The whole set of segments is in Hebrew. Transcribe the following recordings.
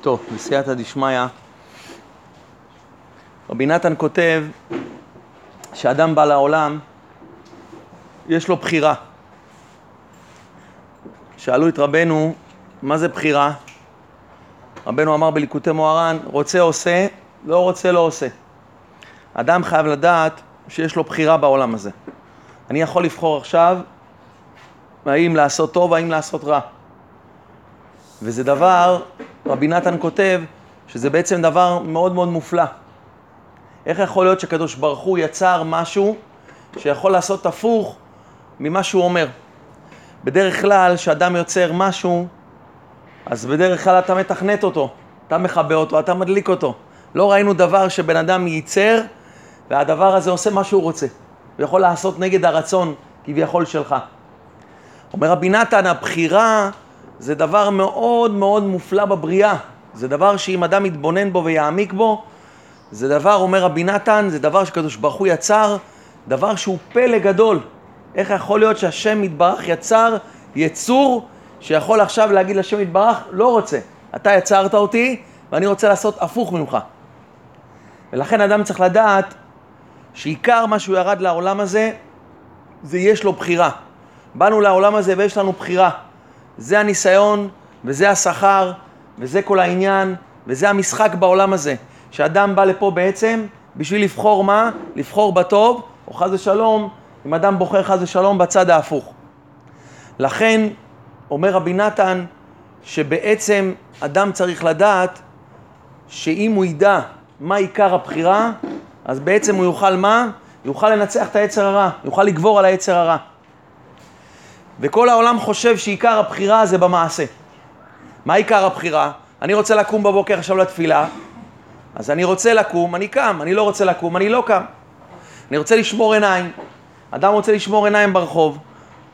טוב, בסייעתא דשמיא, רבי נתן כותב שאדם בא לעולם, יש לו בחירה. שאלו את רבנו, מה זה בחירה? רבנו אמר בליקוטי מוהר"ן, רוצה עושה, לא רוצה לא עושה. אדם חייב לדעת שיש לו בחירה בעולם הזה. אני יכול לבחור עכשיו האם לעשות טוב, האם לעשות רע. וזה דבר, רבי נתן כותב, שזה בעצם דבר מאוד מאוד מופלא. איך יכול להיות שקדוש ברוך הוא יצר משהו שיכול לעשות הפוך ממה שהוא אומר? בדרך כלל, כשאדם יוצר משהו, אז בדרך כלל אתה מתכנת אותו, אתה מכבה אותו, אתה מדליק אותו. לא ראינו דבר שבן אדם ייצר והדבר הזה עושה מה שהוא רוצה. הוא יכול לעשות נגד הרצון כביכול שלך. אומר רבי נתן, הבחירה זה דבר מאוד מאוד מופלא בבריאה. זה דבר שאם אדם יתבונן בו ויעמיק בו, זה דבר, אומר רבי נתן, זה דבר שקדוש ברוך הוא יצר, דבר שהוא פלא גדול. איך יכול להיות שהשם יתברך יצר יצור שיכול עכשיו להגיד לשם יתברך, לא רוצה, אתה יצרת אותי ואני רוצה לעשות הפוך ממך. ולכן אדם צריך לדעת שעיקר מה שהוא ירד לעולם הזה, זה יש לו בחירה. באנו לעולם הזה ויש לנו בחירה. זה הניסיון, וזה השכר, וזה כל העניין, וזה המשחק בעולם הזה. שאדם בא לפה בעצם בשביל לבחור מה? לבחור בטוב, או חס ושלום, אם אדם בוחר חס ושלום בצד ההפוך. לכן, אומר רבי נתן, שבעצם אדם צריך לדעת שאם הוא ידע מה עיקר הבחירה, אז בעצם הוא יוכל מה? יוכל לנצח את היצר הרע, יוכל לגבור על היצר הרע. וכל העולם חושב שעיקר הבחירה זה במעשה. מה עיקר הבחירה? אני רוצה לקום בבוקר עכשיו לתפילה, אז אני רוצה לקום, אני קם, אני לא רוצה לקום, אני לא קם. אני רוצה לשמור עיניים. אדם רוצה לשמור עיניים ברחוב,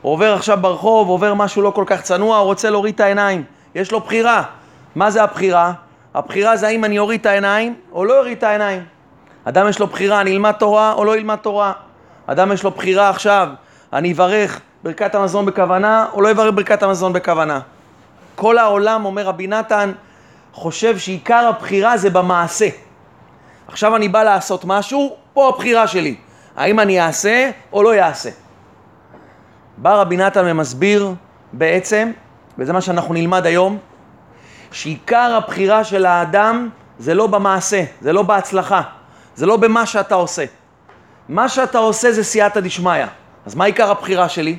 הוא עובר עכשיו ברחוב, עובר משהו לא כל כך צנוע, הוא רוצה להוריד את העיניים. יש לו בחירה. מה זה הבחירה? הבחירה זה האם אני אוריד את העיניים או לא אוריד את העיניים. אדם יש לו בחירה, אני אלמד תורה או לא אלמד תורה. אדם יש לו בחירה עכשיו, אני אברך ברכת המזון בכוונה או לא אברך ברכת המזון בכוונה. כל העולם, אומר רבי נתן, חושב שעיקר הבחירה זה במעשה. עכשיו אני בא לעשות משהו, פה הבחירה שלי. האם אני אעשה או לא אעשה. בא רבי נתן ומסביר בעצם, וזה מה שאנחנו נלמד היום, שעיקר הבחירה של האדם זה לא במעשה, זה לא בהצלחה, זה לא במה שאתה עושה. מה שאתה עושה זה סייעתא דשמיא. אז מה עיקר הבחירה שלי?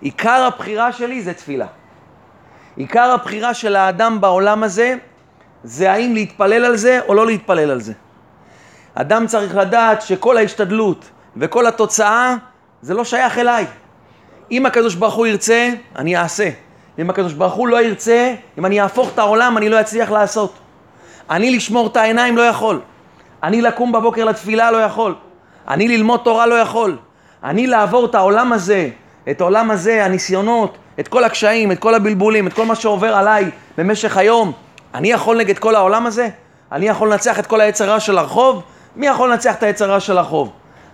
עיקר הבחירה שלי זה תפילה. עיקר הבחירה של האדם בעולם הזה זה האם להתפלל על זה או לא להתפלל על זה. אדם צריך לדעת שכל ההשתדלות וכל התוצאה זה לא שייך אליי. אם הקדוש ברוך הוא ירצה, אני אעשה. אם הקדוש ברוך הוא לא ירצה, אם אני אהפוך את העולם, אני לא אצליח לעשות. אני לשמור את העיניים לא יכול. אני לקום בבוקר לתפילה לא יכול. אני ללמוד תורה לא יכול. אני לעבור את העולם הזה, את העולם הזה, הניסיונות, את כל הקשיים, את כל הבלבולים, את כל מה שעובר עליי במשך היום, אני יכול נגד כל העולם הזה? אני יכול לנצח את כל היצר רע של הרחוב? מי יכול לנצח את היצר רע של הרחוב?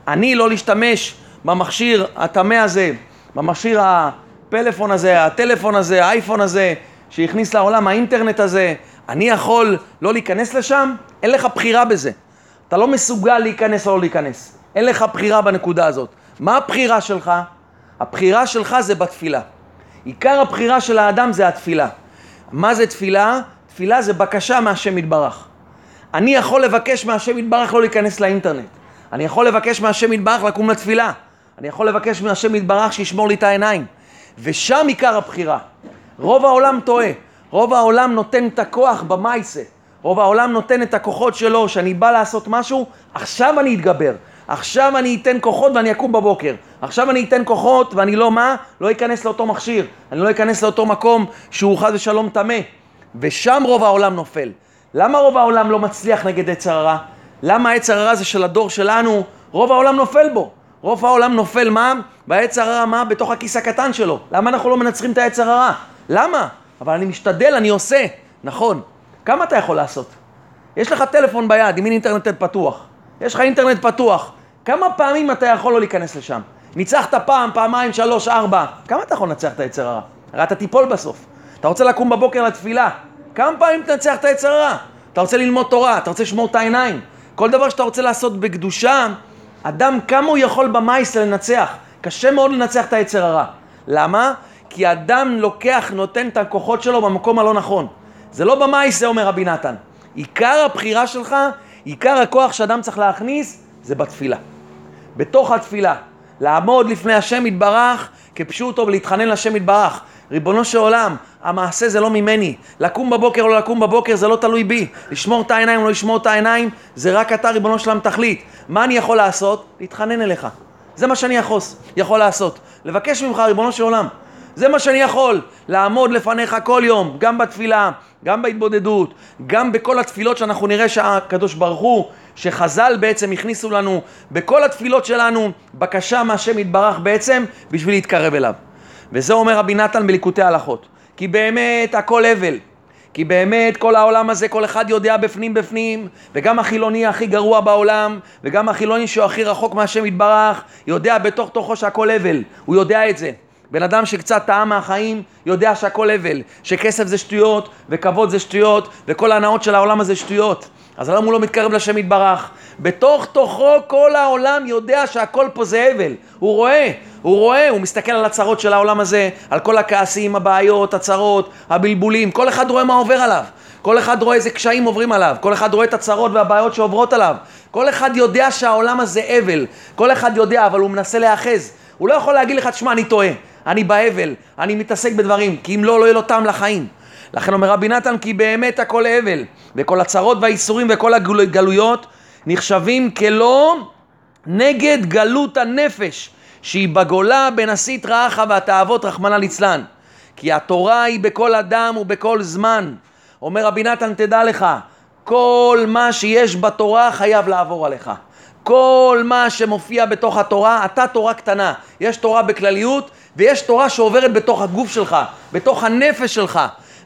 אני לא להשתמש במכשיר הטמא הזה, במכשיר הפלאפון הזה, הטלפון הזה, האייפון הזה, שהכניס לעולם האינטרנט הזה, אני יכול לא להיכנס לשם? אין לך בחירה בזה. אתה לא מסוגל להיכנס או לא להיכנס. אין לך בחירה בנקודה הזאת. מה הבחירה שלך? הבחירה שלך זה בתפילה. עיקר הבחירה של האדם זה התפילה. מה זה תפילה? תפילה זה בקשה מהשם יתברך. אני יכול לבקש מהשם יתברך לא להיכנס לאינטרנט. אני יכול לבקש מהשם יתברך לקום לתפילה. אני יכול לבקש מהשם יתברך שישמור לי את העיניים. ושם עיקר הבחירה. רוב העולם טועה. רוב העולם נותן את הכוח במייסה. רוב העולם נותן את הכוחות שלו, שאני בא לעשות משהו, עכשיו אני אתגבר. עכשיו אני אתן כוחות ואני אקום בבוקר. עכשיו אני אתן כוחות ואני לא מה? לא אכנס לאותו מכשיר. אני לא אכנס לאותו מקום שהוא חס ושלום טמא. ושם רוב העולם נופל. למה רוב העולם לא מצליח נגד עץ הרע? למה העץ הרע זה של הדור שלנו, רוב העולם נופל בו. רוב העולם נופל מה? בעץ הרע מה? בתוך הכיס הקטן שלו. למה אנחנו לא מנצחים את העץ הרע? למה? אבל אני משתדל, אני עושה. נכון. כמה אתה יכול לעשות? יש לך טלפון ביד עם אינטרנט פתוח. יש לך אינטרנט פתוח. כמה פעמים אתה יכול לא להיכנס לשם? ניצחת פעם, פעמיים, שלוש, ארבע. כמה אתה יכול לנצח את היצר הרע? הרי אתה תיפול בסוף. אתה רוצה לקום בבוקר לתפילה. כמה פעמים תנצח את היצר הרע? אתה רוצה ללמוד תורה, אתה רוצה לשמור את העיניים. כל דבר שאתה רוצה לעשות בקדושה, אדם כמה הוא יכול במייס לנצח. קשה מאוד לנצח את היצר הרע. למה? כי אדם לוקח, נותן את הכוחות שלו במקום הלא נכון. זה לא במייס, זה אומר רבי נתן. עיקר הבחירה שלך, עיקר הכוח שאדם צריך להכניס, זה בתפילה. בתוך התפילה. לעמוד לפני השם יתברך כפשוטו ולהתחנן לשם יתברך. ריבונו של עולם, המעשה זה לא ממני. לקום בבוקר או לא לקום בבוקר זה לא תלוי בי. לשמור את העיניים או לא לשמור את העיניים, זה רק אתה, ריבונו של עולם, תחליט. מה אני יכול לעשות? להתחנן אליך. זה מה שאני יכול, יכול לעשות. לבקש ממך, ריבונו של עולם. זה מה שאני יכול, לעמוד לפניך כל יום, גם בתפילה, גם בהתבודדות, גם בכל התפילות שאנחנו נראה שהקדוש ברוך הוא, שחז"ל בעצם הכניסו לנו בכל התפילות שלנו, בקשה מהשם יתברך בעצם בשביל להתקרב אליו. וזה אומר רבי נתן בליקוטי הלכות. כי באמת הכל הבל. כי באמת כל העולם הזה, כל אחד יודע בפנים בפנים, וגם החילוני הכי גרוע בעולם, וגם החילוני שהוא הכי רחוק מהשם יתברך, יודע בתוך תוכו שהכל הבל, הוא יודע את זה. בן אדם שקצת טעה מהחיים יודע שהכל הבל, שכסף זה שטויות, וכבוד זה שטויות, וכל ההנאות של העולם הזה שטויות. אז למה הוא לא מתקרב לשם יתברך? בתוך תוכו כל העולם יודע שהכל פה זה הבל. הוא רואה, הוא רואה, הוא מסתכל על הצרות של העולם הזה, על כל הכעסים, הבעיות, הצרות, הבלבולים, כל אחד רואה מה עובר עליו. כל אחד רואה איזה קשיים עוברים עליו, כל אחד רואה את הצרות והבעיות שעוברות עליו. כל אחד יודע שהעולם הזה הבל, כל אחד יודע, אבל הוא מנסה להיאחז. הוא לא יכול להגיד לך, תשמע, אני טועה, אני בהבל, אני מתעסק בדברים, כי אם לא, לא יהיה לו טעם לחיים. לכן אומר רבי נתן, כי באמת הכל הבל, וכל הצרות והאיסורים וכל הגלויות נחשבים כלא נגד גלות הנפש, שהיא בגולה הסטרא אחא והתאוות רחמנא ליצלן. כי התורה היא בכל אדם ובכל זמן. אומר רבי נתן, תדע לך, כל מה שיש בתורה חייב לעבור עליך. כל מה שמופיע בתוך התורה, אתה תורה קטנה. יש תורה בכלליות ויש תורה שעוברת בתוך הגוף שלך, בתוך הנפש שלך.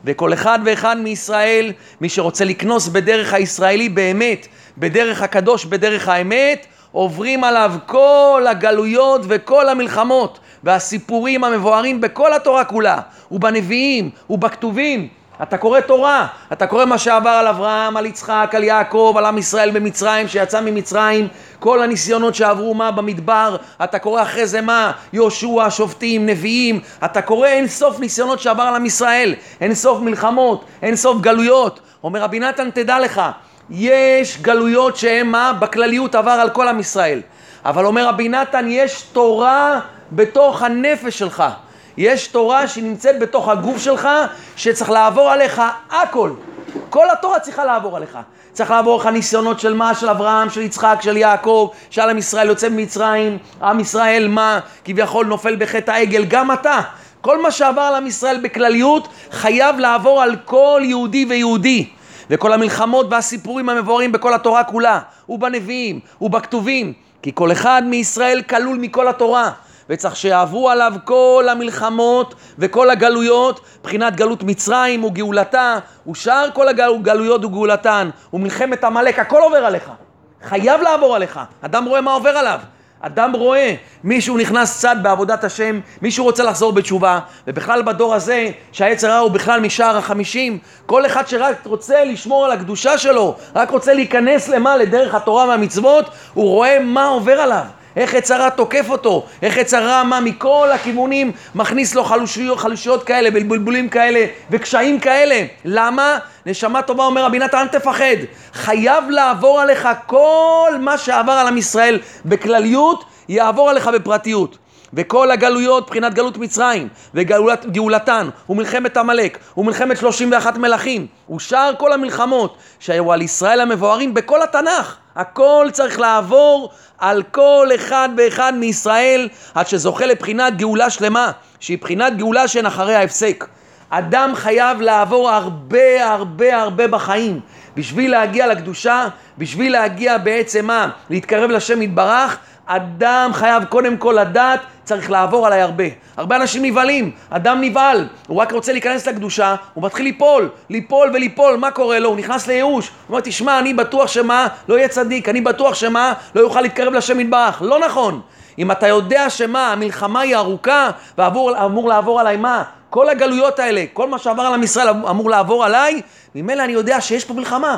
וכל אחד ואחד מישראל, מי שרוצה לקנוס בדרך הישראלי באמת, בדרך הקדוש, בדרך האמת, עוברים עליו כל הגלויות וכל המלחמות והסיפורים המבוארים בכל התורה כולה, ובנביאים, ובכתובים. אתה קורא תורה, אתה קורא מה שעבר על אברהם, על יצחק, על יעקב, על עם ישראל במצרים, שיצא ממצרים, כל הניסיונות שעברו מה במדבר, אתה קורא אחרי זה מה? יהושע, שופטים, נביאים, אתה קורא אין סוף ניסיונות שעבר על עם ישראל, אין סוף מלחמות, אין סוף גלויות. אומר רבי נתן, תדע לך, יש גלויות שהן מה? בכלליות עבר על כל עם ישראל. אבל אומר רבי נתן, יש תורה בתוך הנפש שלך. יש תורה שנמצאת בתוך הגוף שלך, שצריך לעבור עליך הכל. כל התורה צריכה לעבור עליך. צריך לעבור לך ניסיונות של מה? של אברהם, של יצחק, של יעקב, שעל עם ישראל יוצא ממצרים, עם ישראל מה? כביכול נופל בחטא העגל, גם אתה. כל מה שעבר על עם ישראל בכלליות חייב לעבור על כל יהודי ויהודי. וכל המלחמות והסיפורים המבוארים בכל התורה כולה, ובנביאים, ובכתובים, כי כל אחד מישראל כלול מכל התורה. וצריך שיעברו עליו כל המלחמות וכל הגלויות, מבחינת גלות מצרים וגאולתה, ושאר כל הגלויות וגאולתן, ומלחמת עמלק, הכל עובר עליך. חייב לעבור עליך. אדם רואה מה עובר עליו. אדם רואה, מישהו נכנס צד בעבודת השם, מישהו רוצה לחזור בתשובה, ובכלל בדור הזה, שהיצר הרע הוא בכלל משער החמישים, כל אחד שרק רוצה לשמור על הקדושה שלו, רק רוצה להיכנס למה? לדרך התורה והמצוות, הוא רואה מה עובר עליו. איך עץ הרע תוקף אותו, איך עץ הרע מה מכל הכיוונים מכניס לו חלושיות, חלושיות כאלה, בלבולים כאלה וקשיים כאלה. למה? נשמה טובה אומר רבי נתן, אל תפחד. חייב לעבור עליך כל מה שעבר על עם ישראל בכלליות, יעבור עליך בפרטיות. וכל הגלויות, מבחינת גלות מצרים, וגאולתן, ומלחמת עמלק, ומלחמת 31 מלכים, ושאר כל המלחמות שהיו על ישראל המבוארים בכל התנ"ך. הכל צריך לעבור על כל אחד ואחד מישראל עד שזוכה לבחינת גאולה שלמה, שהיא בחינת גאולה שאין אחריה הפסק. אדם חייב לעבור הרבה הרבה הרבה בחיים בשביל להגיע לקדושה, בשביל להגיע בעצם מה? להתקרב לשם יתברך, אדם חייב קודם כל לדעת, צריך לעבור עליי הרבה. הרבה אנשים נבהלים, אדם נבהל, הוא רק רוצה להיכנס לקדושה, הוא מתחיל ליפול, ליפול וליפול, מה קורה לו? הוא נכנס לייאוש, הוא אומר, תשמע, אני בטוח שמה? לא יהיה צדיק, אני בטוח שמה? לא יוכל להתקרב לשם יתברך. לא נכון. אם אתה יודע שמה, המלחמה היא ארוכה, ואמור לעבור עליי מה? כל הגלויות האלה, כל מה שעבר על עם ישראל אמור לעבור עליי, ממילא אני יודע שיש פה מלחמה.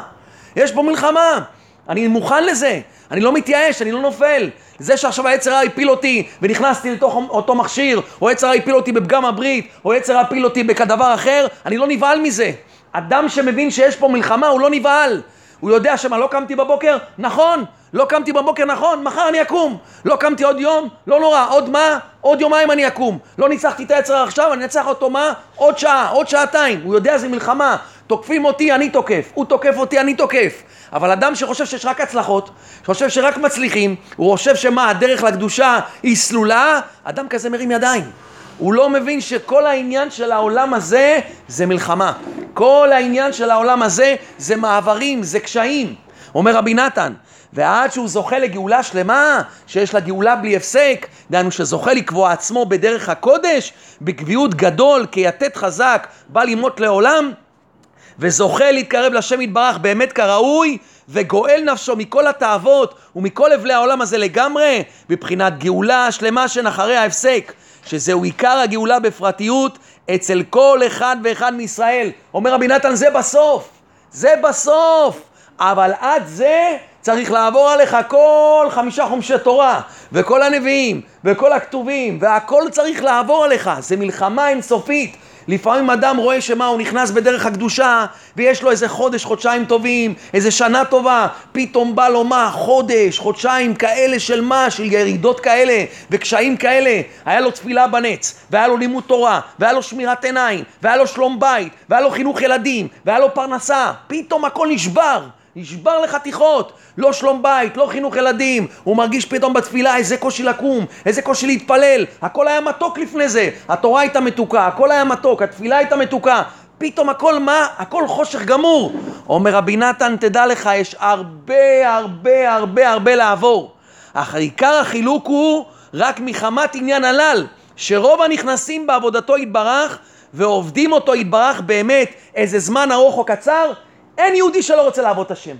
יש פה מלחמה. אני מוכן לזה. אני לא מתייאש, אני לא נופל. זה שעכשיו היצר הרע הפיל אותי ונכנסתי לתוך אותו מכשיר, או היצר הרע הפיל אותי בפגם הברית, או היצר הרע הפיל אותי בכדבר אחר, אני לא נבהל מזה. אדם שמבין שיש פה מלחמה, הוא לא נבהל. הוא יודע שמה, לא קמתי בבוקר? נכון. לא קמתי בבוקר, נכון, מחר אני אקום. לא קמתי עוד יום? לא נורא. עוד מה? עוד יומיים אני אקום. לא ניצחתי את היצר עכשיו, אני אנצח אותו מה? עוד שעה, עוד שעתיים. הוא יודע זה מלחמה. תוקפים אותי, אני תוקף. הוא תוקף אותי, אני תוקף. אבל אדם שחושב שיש רק הצלחות, שחושב שרק מצליחים, הוא חושב שמה, הדרך לקדושה היא סלולה, אדם כזה מרים ידיים. הוא לא מבין שכל העניין של העולם הזה זה מלחמה. כל העניין של העולם הזה זה מעברים, זה קשיים. אומר רבי נתן, ועד שהוא זוכה לגאולה שלמה, שיש לה גאולה בלי הפסק, דהיינו שזוכה לקבוע עצמו בדרך הקודש, בקביעות גדול, כיתד חזק, בא למות לעולם, וזוכה להתקרב לשם יתברך באמת כראוי, וגואל נפשו מכל התאוות ומכל אבלי העולם הזה לגמרי, בבחינת גאולה שלמה שנחרי ההפסק, שזהו עיקר הגאולה בפרטיות אצל כל אחד ואחד מישראל. אומר רבי נתן, זה בסוף, זה בסוף, אבל עד זה צריך לעבור עליך כל חמישה חומשי תורה, וכל הנביאים, וכל הכתובים, והכל צריך לעבור עליך, זה מלחמה אינסופית. לפעמים אדם רואה שמה, הוא נכנס בדרך הקדושה, ויש לו איזה חודש, חודשיים טובים, איזה שנה טובה, פתאום בא לו מה, חודש, חודשיים כאלה של מה, של ירידות כאלה, וקשיים כאלה. היה לו תפילה בנץ, והיה לו לימוד תורה, והיה לו שמירת עיניים, והיה לו שלום בית, והיה לו חינוך ילדים, והיה לו פרנסה. פתאום הכל נשבר. נשבר לחתיכות, לא שלום בית, לא חינוך ילדים, הוא מרגיש פתאום בתפילה איזה קושי לקום, איזה קושי להתפלל, הכל היה מתוק לפני זה, התורה הייתה מתוקה, הכל היה מתוק, התפילה הייתה מתוקה, פתאום הכל מה? הכל חושך גמור. אומר רבי נתן, תדע לך, יש הרבה הרבה הרבה הרבה לעבור. אך עיקר החילוק הוא רק מחמת עניין הלל, שרוב הנכנסים בעבודתו יתברך ועובדים אותו יתברך באמת איזה זמן ארוך או קצר, אין יהודי שלא רוצה לעבוד את השם.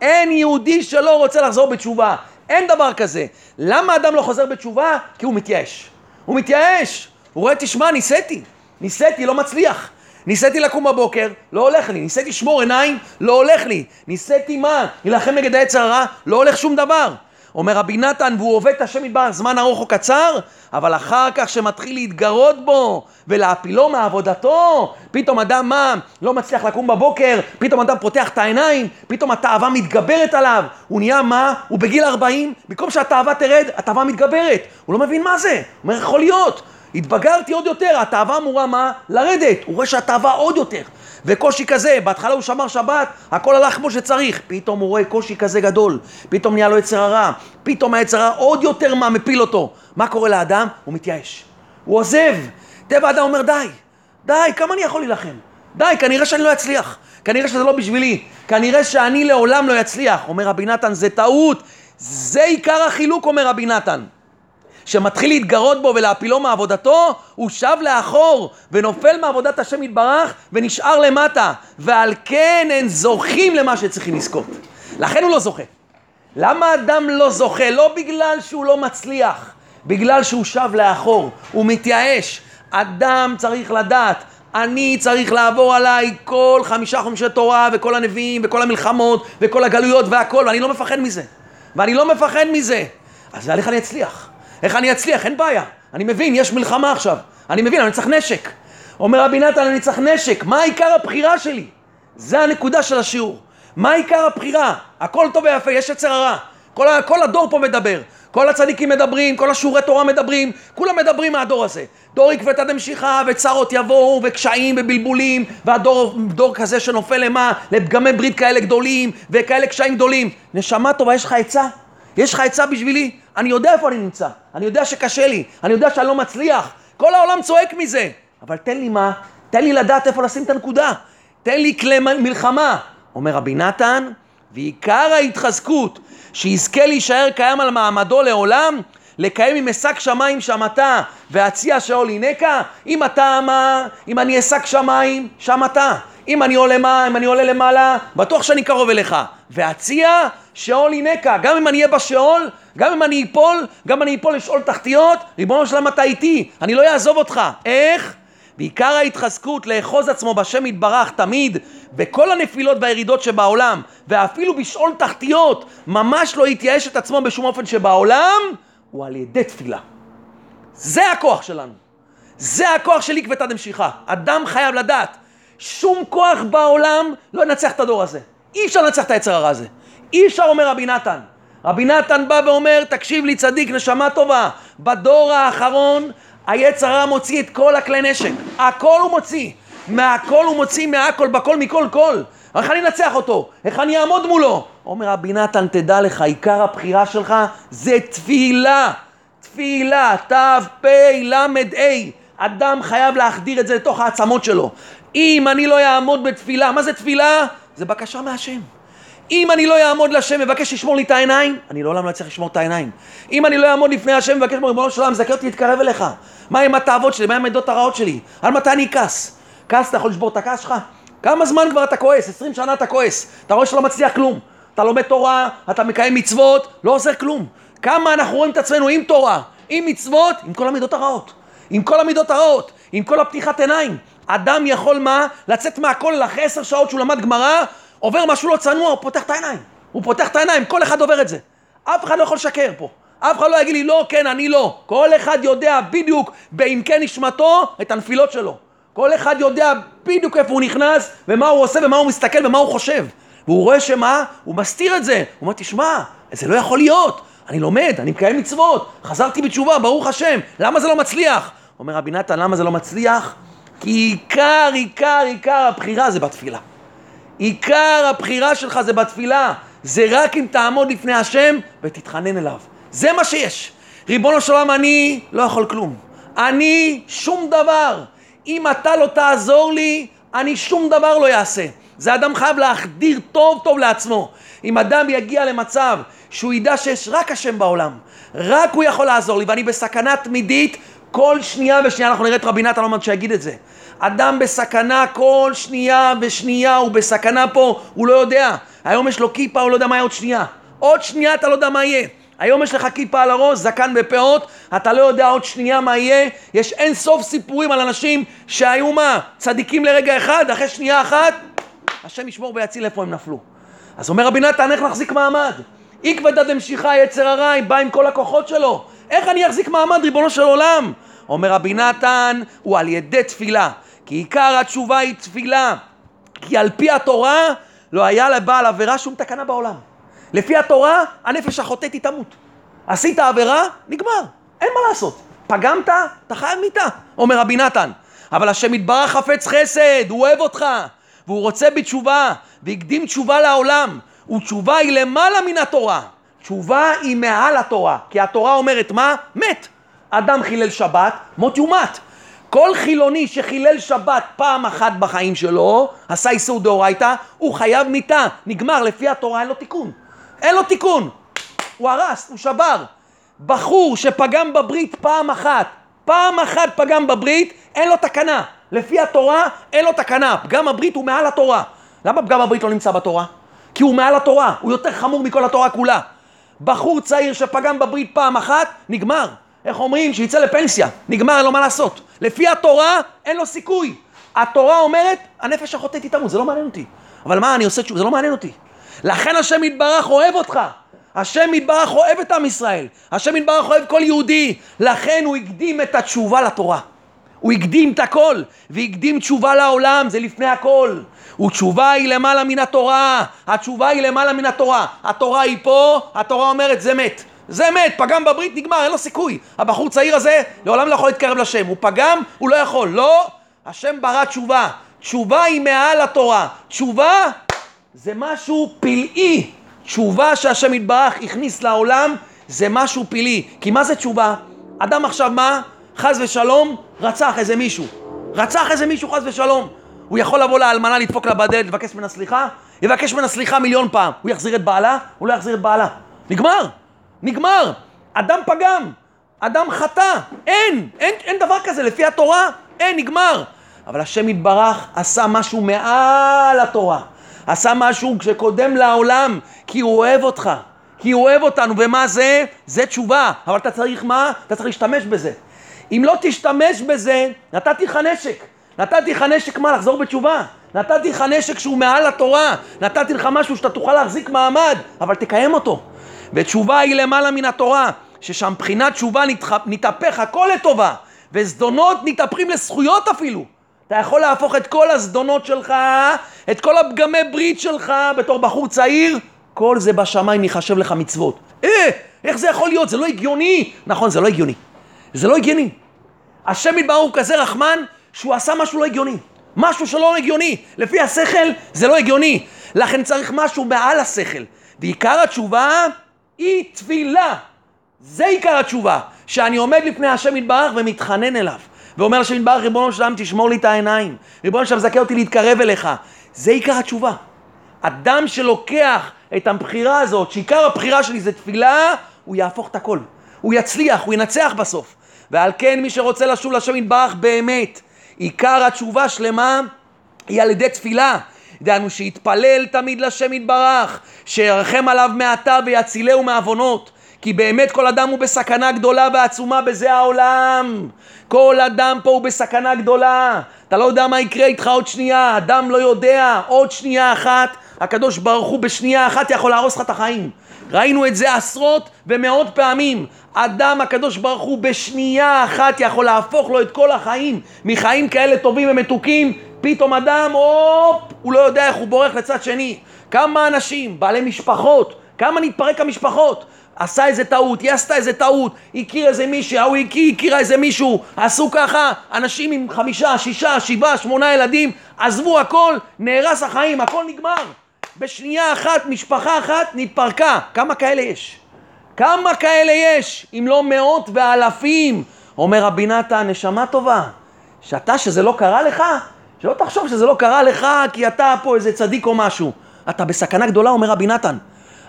אין יהודי שלא רוצה לחזור בתשובה. אין דבר כזה. למה אדם לא חוזר בתשובה? כי הוא מתייאש. הוא מתייאש. הוא רואה, תשמע, ניסיתי. ניסיתי, לא מצליח. ניסיתי לקום בבוקר, לא הולך לי. ניסיתי לשמור עיניים, לא הולך לי. ניסיתי מה? להילחם נגד העץ הרע, לא הולך שום דבר. אומר רבי נתן, והוא עובד את השם יתברך זמן ארוך או קצר, אבל אחר כך שמתחיל להתגרות בו ולהפילו מעבודתו, פתאום אדם מה? לא מצליח לקום בבוקר, פתאום אדם פותח את העיניים, פתאום התאווה מתגברת עליו, הוא נהיה מה? הוא בגיל 40, במקום שהתאווה תרד, התאווה מתגברת, הוא לא מבין מה זה, הוא אומר, יכול להיות, התבגרתי עוד יותר, התאווה אמורה מה? לרדת, הוא רואה שהתאווה עוד יותר. וקושי כזה, בהתחלה הוא שמר שבת, הכל הלך כמו שצריך, פתאום הוא רואה קושי כזה גדול, פתאום נהיה לו יצר הרע, פתאום היצר הרע עוד יותר מה מפיל אותו. מה קורה לאדם? הוא מתייאש. הוא עוזב. טבע האדם אומר די, די, כמה אני יכול להילחם? די, כנראה שאני לא אצליח. כנראה שזה לא בשבילי. כנראה שאני לעולם לא אצליח. אומר רבי נתן, זה טעות. זה עיקר החילוק, אומר רבי נתן. שמתחיל להתגרות בו ולהפילו מעבודתו, הוא שב לאחור ונופל מעבודת השם יתברך ונשאר למטה. ועל כן אין זוכים למה שצריכים לזכות. לכן הוא לא זוכה. למה אדם לא זוכה? לא בגלל שהוא לא מצליח, בגלל שהוא שב לאחור, הוא מתייאש. אדם צריך לדעת, אני צריך לעבור עליי כל חמישה חומשי תורה וכל הנביאים וכל המלחמות וכל הגלויות והכל, ואני לא מפחד מזה. ואני לא מפחד מזה. אז איך אני אצליח? איך אני אצליח? אין בעיה. אני מבין, יש מלחמה עכשיו. אני מבין, אני צריך נשק. אומר רבי נתן, אני צריך נשק. מה עיקר הבחירה שלי? זה הנקודה של השיעור. מה עיקר הבחירה? הכל טוב ויפה, יש יצר הרע. כל, כל הדור פה מדבר. כל הצדיקים מדברים, כל השיעורי תורה מדברים, כולם מדברים מהדור הזה. דור עקבתא דמשיחא, וצרות יבואו, וקשיים ובלבולים, והדור דור כזה שנופל למה? לפגמי ברית כאלה גדולים, וכאלה קשיים גדולים. נשמה טובה, יש לך עצה? יש לך עצה בשבילי? אני יודע איפה אני נמצא, אני יודע שקשה לי, אני יודע שאני לא מצליח, כל העולם צועק מזה, אבל תן לי מה? תן לי לדעת איפה לשים את הנקודה, תן לי כלי מלחמה. אומר רבי נתן, ועיקר ההתחזקות שיזכה להישאר קיים על מעמדו לעולם, לקיים עם אשק שמיים שמתה והציע שאול הינקה, אם אתה מה, אם אני אשק שמיים, שמתה. אם אני עולה מה, אם אני עולה למעלה, בטוח שאני קרוב אליך. והציע שאול הינקה, גם אם אני אהיה בשאול, גם אם אני אפול, גם אני אפול לשאול תחתיות, ריבונו שלם אתה איתי, אני לא אעזוב אותך. איך? ועיקר ההתחזקות לאחוז עצמו בשם יתברך תמיד, בכל הנפילות והירידות שבעולם, ואפילו בשאול תחתיות, ממש לא יתייאש את עצמו בשום אופן שבעולם, הוא על ידי תפילה. זה הכוח שלנו. זה הכוח של עקבתא דמשיחא. אדם חייב לדעת, שום כוח בעולם לא ינצח את הדור הזה. אי אפשר לנצח את היצר הרע הזה. אי אפשר, אומר רבי נתן. רבי נתן בא ואומר, תקשיב לי צדיק, נשמה טובה, בדור האחרון היצר הרע מוציא את כל הכלי נשק, הכל הוא מוציא, מהכל הוא מוציא, מהכל, בכל, מכל כל. איך אני אנצח אותו? איך אני אעמוד מולו? אומר רבי נתן, תדע לך, עיקר הבחירה שלך זה תפילה. תפילה, תפ"ל"ה. אדם חייב להחדיר את זה לתוך העצמות שלו. אם אני לא אעמוד בתפילה, מה זה תפילה? זה בקשה מהשם. אם אני לא אעמוד לשם, מבקש לשמור לי את העיניים, אני לעולם לא אצליח לשמור את העיניים. אם אני לא אעמוד לפני השם, מבקש ריבונו של עולם, זכה אותי להתקרב אליך. מה עם התאוות שלי? מה עם העדות הרעות שלי? על מתי אני אכעס? כעס, אתה יכול לשבור את הכעס שלך? כמה זמן כבר אתה כועס? 20 שנה אתה כועס. אתה רואה שלא מצליח כלום. אתה לומד תורה, אתה מקיים מצוות, לא עוזר כלום. כמה אנחנו רואים את עצמנו עם תורה, עם מצוות, עם כל המידות הרעות. עם כל המידות הרעות, עם כל הפתיחת עיניים. אדם יכול מה? לצאת מהכולל אחרי עשר שעות שהוא למד גמרא, עובר משהו לא צנוע, הוא פותח את העיניים. הוא פותח את העיניים, כל אחד עובר את זה. אף אחד לא יכול לשקר פה. אף אחד לא יגיד לי לא, כן, אני לא. כל אחד יודע בדיוק בעמקי נשמתו את הנפילות שלו. כל אחד יודע בדיוק איפה הוא נכנס, ומה הוא עושה, ומה הוא מסתכל, ומה הוא חושב. והוא רואה שמה? הוא מסתיר את זה. הוא אומר, תשמע, זה לא יכול להיות. אני לומד, אני מקיים מצוות, חזרתי בתשובה, ברוך השם. למה זה לא מצליח? אומר רבי נתן, למה זה לא מצליח? כי עיקר, עיקר, עיקר הבחירה זה בתפילה. עיקר הבחירה שלך זה בתפילה. זה רק אם תעמוד לפני השם ותתחנן אליו. זה מה שיש. ריבונו של עולם, אני לא יכול כלום. אני שום דבר. אם אתה לא תעזור לי, אני שום דבר לא אעשה. זה אדם חייב להחדיר טוב טוב לעצמו. אם אדם יגיע למצב שהוא ידע שיש רק השם בעולם, רק הוא יכול לעזור לי, ואני בסכנה תמידית, כל שנייה ושנייה, אנחנו נראה את רבי נתן אומן שיגיד את זה. אדם בסכנה כל שנייה ושנייה, הוא בסכנה פה, הוא לא יודע. היום יש לו כיפה, הוא לא יודע מה יהיה עוד שנייה. עוד שנייה אתה לא יודע מה יהיה. היום יש לך כיפה על הראש, זקן בפאות, אתה לא יודע עוד שנייה מה יהיה. יש אין סוף סיפורים על אנשים שהיו מה? צדיקים לרגע אחד, אחרי שנייה אחת, השם ישמור ויציל איפה הם נפלו. אז אומר רבי נתן, איך נחזיק מעמד? עקבתא דמשיחא יצר הרע, בא עם כל הכוחות שלו. איך אני אחזיק מעמד, ריבונו של עולם? אומר רבי נתן, הוא על ידי תפילה. כי עיקר התשובה היא תפילה. כי על פי התורה לא היה לבעל עבירה שום תקנה בעולם. לפי התורה, הנפש החוטאת היא תמות. עשית עבירה, נגמר. אין מה לעשות. פגמת, אתה חייב מיתה, אומר רבי נתן. אבל השם יתברך חפץ חסד, הוא אוהב אותך, והוא רוצה בתשובה, והקדים תשובה לעולם. ותשובה היא למעלה מן התורה. תשובה היא מעל התורה, כי התורה אומרת מה? מת. אדם חילל שבת, מות יומת. כל חילוני שחילל שבת פעם אחת בחיים שלו, עשה איסור דאורייתא, הוא חייב מיתה. נגמר, לפי התורה אין לו תיקון. אין לו תיקון. הוא הרס, הוא שבר. בחור שפגם בברית פעם אחת, פעם אחת פגם בברית, אין לו תקנה. לפי התורה אין לו תקנה. פגם הברית הוא מעל התורה. למה פגם הברית לא נמצא בתורה? כי הוא מעל התורה, הוא יותר חמור מכל התורה כולה. בחור צעיר שפגם בברית פעם אחת, נגמר. איך אומרים? שיצא לפנסיה. נגמר, אין לו מה לעשות. לפי התורה, אין לו סיכוי. התורה אומרת, הנפש החוטאת היא תמות, זה לא מעניין אותי. אבל מה, אני עושה תשובה, זה לא מעניין אותי. לכן השם יתברך אוהב אותך. השם יתברך אוהב את עם ישראל. השם יתברך אוהב כל יהודי. לכן הוא הקדים את התשובה לתורה. הוא הקדים את הכל, והקדים תשובה לעולם, זה לפני הכל. ותשובה היא למעלה מן התורה, התשובה היא למעלה מן התורה. התורה היא פה, התורה אומרת זה מת. זה מת, פגם בברית, נגמר, אין לו סיכוי. הבחור צעיר הזה לעולם לא יכול להתקרב לשם. הוא פגם, הוא לא יכול. לא, השם ברא תשובה. תשובה היא מעל התורה. תשובה זה משהו פלאי. תשובה שהשם יתברך הכניס לעולם זה משהו פלאי. כי מה זה תשובה? אדם עכשיו מה? חס ושלום, רצח איזה מישהו. רצח איזה מישהו חס ושלום. הוא יכול לבוא לאלמנה, לדפוק לה בדלת, לבקש ממנה סליחה? יבקש ממנה סליחה מיליון פעם. הוא יחזיר את בעלה? הוא לא יחזיר את בעלה. נגמר. נגמר. אדם פגם. אדם חטא. אין. אין, אין דבר כזה. לפי התורה, אין, נגמר. אבל השם יתברך עשה משהו מעל התורה. עשה משהו שקודם לעולם, כי הוא אוהב אותך. כי הוא אוהב אותנו, ומה זה? זה תשובה. אבל אתה צריך מה? אתה צריך להשתמש בזה. אם לא תשתמש בזה, נתתי לך נשק. נתתי לך נשק מה? לחזור בתשובה. נתתי לך נשק שהוא מעל התורה. נתתי לך משהו שאתה תוכל להחזיק מעמד, אבל תקיים אותו. ותשובה היא למעלה מן התורה, ששם מבחינת תשובה נתהפך הכל לטובה, וזדונות נתהפכים לזכויות אפילו. אתה יכול להפוך את כל הזדונות שלך, את כל הפגמי ברית שלך בתור בחור צעיר, כל זה בשמיים ייחשב לך מצוות. אה, איך זה יכול להיות? זה לא הגיוני. נכון, זה לא הגיוני. זה לא הגיוני. השם יתברר הוא כזה רחמן, שהוא עשה משהו לא הגיוני. משהו שלא הגיוני. לפי השכל זה לא הגיוני. לכן צריך משהו מעל השכל. ועיקר התשובה היא תפילה. זה עיקר התשובה. שאני עומד לפני השם יתברך ומתחנן אליו. ואומר לשם יתברך, ריבונו של עולם, תשמור לי את העיניים. ריבונו של עולם, זכה אותי להתקרב אליך. זה עיקר התשובה. אדם שלוקח את הבחירה הזאת, שעיקר הבחירה שלי זה תפילה, הוא יהפוך את הכל. הוא יצליח, הוא ינצח בסוף. ועל כן מי שרוצה לשוב לשם יתברך באמת, עיקר התשובה שלמה היא על ידי תפילה. דהיינו שיתפלל תמיד לשם יתברך, שירחם עליו מעתה ויצילהו מעוונות. כי באמת כל אדם הוא בסכנה גדולה ועצומה בזה העולם. כל אדם פה הוא בסכנה גדולה. אתה לא יודע מה יקרה איתך עוד שנייה, אדם לא יודע, עוד שנייה אחת, הקדוש ברוך הוא בשנייה אחת יכול להרוס לך את החיים. ראינו את זה עשרות ומאות פעמים. אדם, הקדוש ברוך הוא בשנייה אחת יכול להפוך לו את כל החיים מחיים כאלה טובים ומתוקים, פתאום אדם, הופ, הוא לא יודע איך הוא בורח לצד שני. כמה אנשים, בעלי משפחות, כמה נתפרק המשפחות. עשה איזה טעות, היא עשתה איזה טעות, הכיר איזה מישהו, ההוא הכיר, הכירה איזה מישהו, עשו ככה, אנשים עם חמישה, שישה, שבעה, שמונה ילדים, עזבו הכל, נהרס החיים, הכל נגמר. בשנייה אחת, משפחה אחת, נתפרקה. כמה כאלה יש? כמה כאלה יש? אם לא מאות ואלפים. אומר רבי נתן, נשמה טובה, שאתה, שזה לא קרה לך, שלא תחשוב שזה לא קרה לך כי אתה פה איזה צדיק או משהו. אתה בסכנה גדולה, אומר רבי נתן.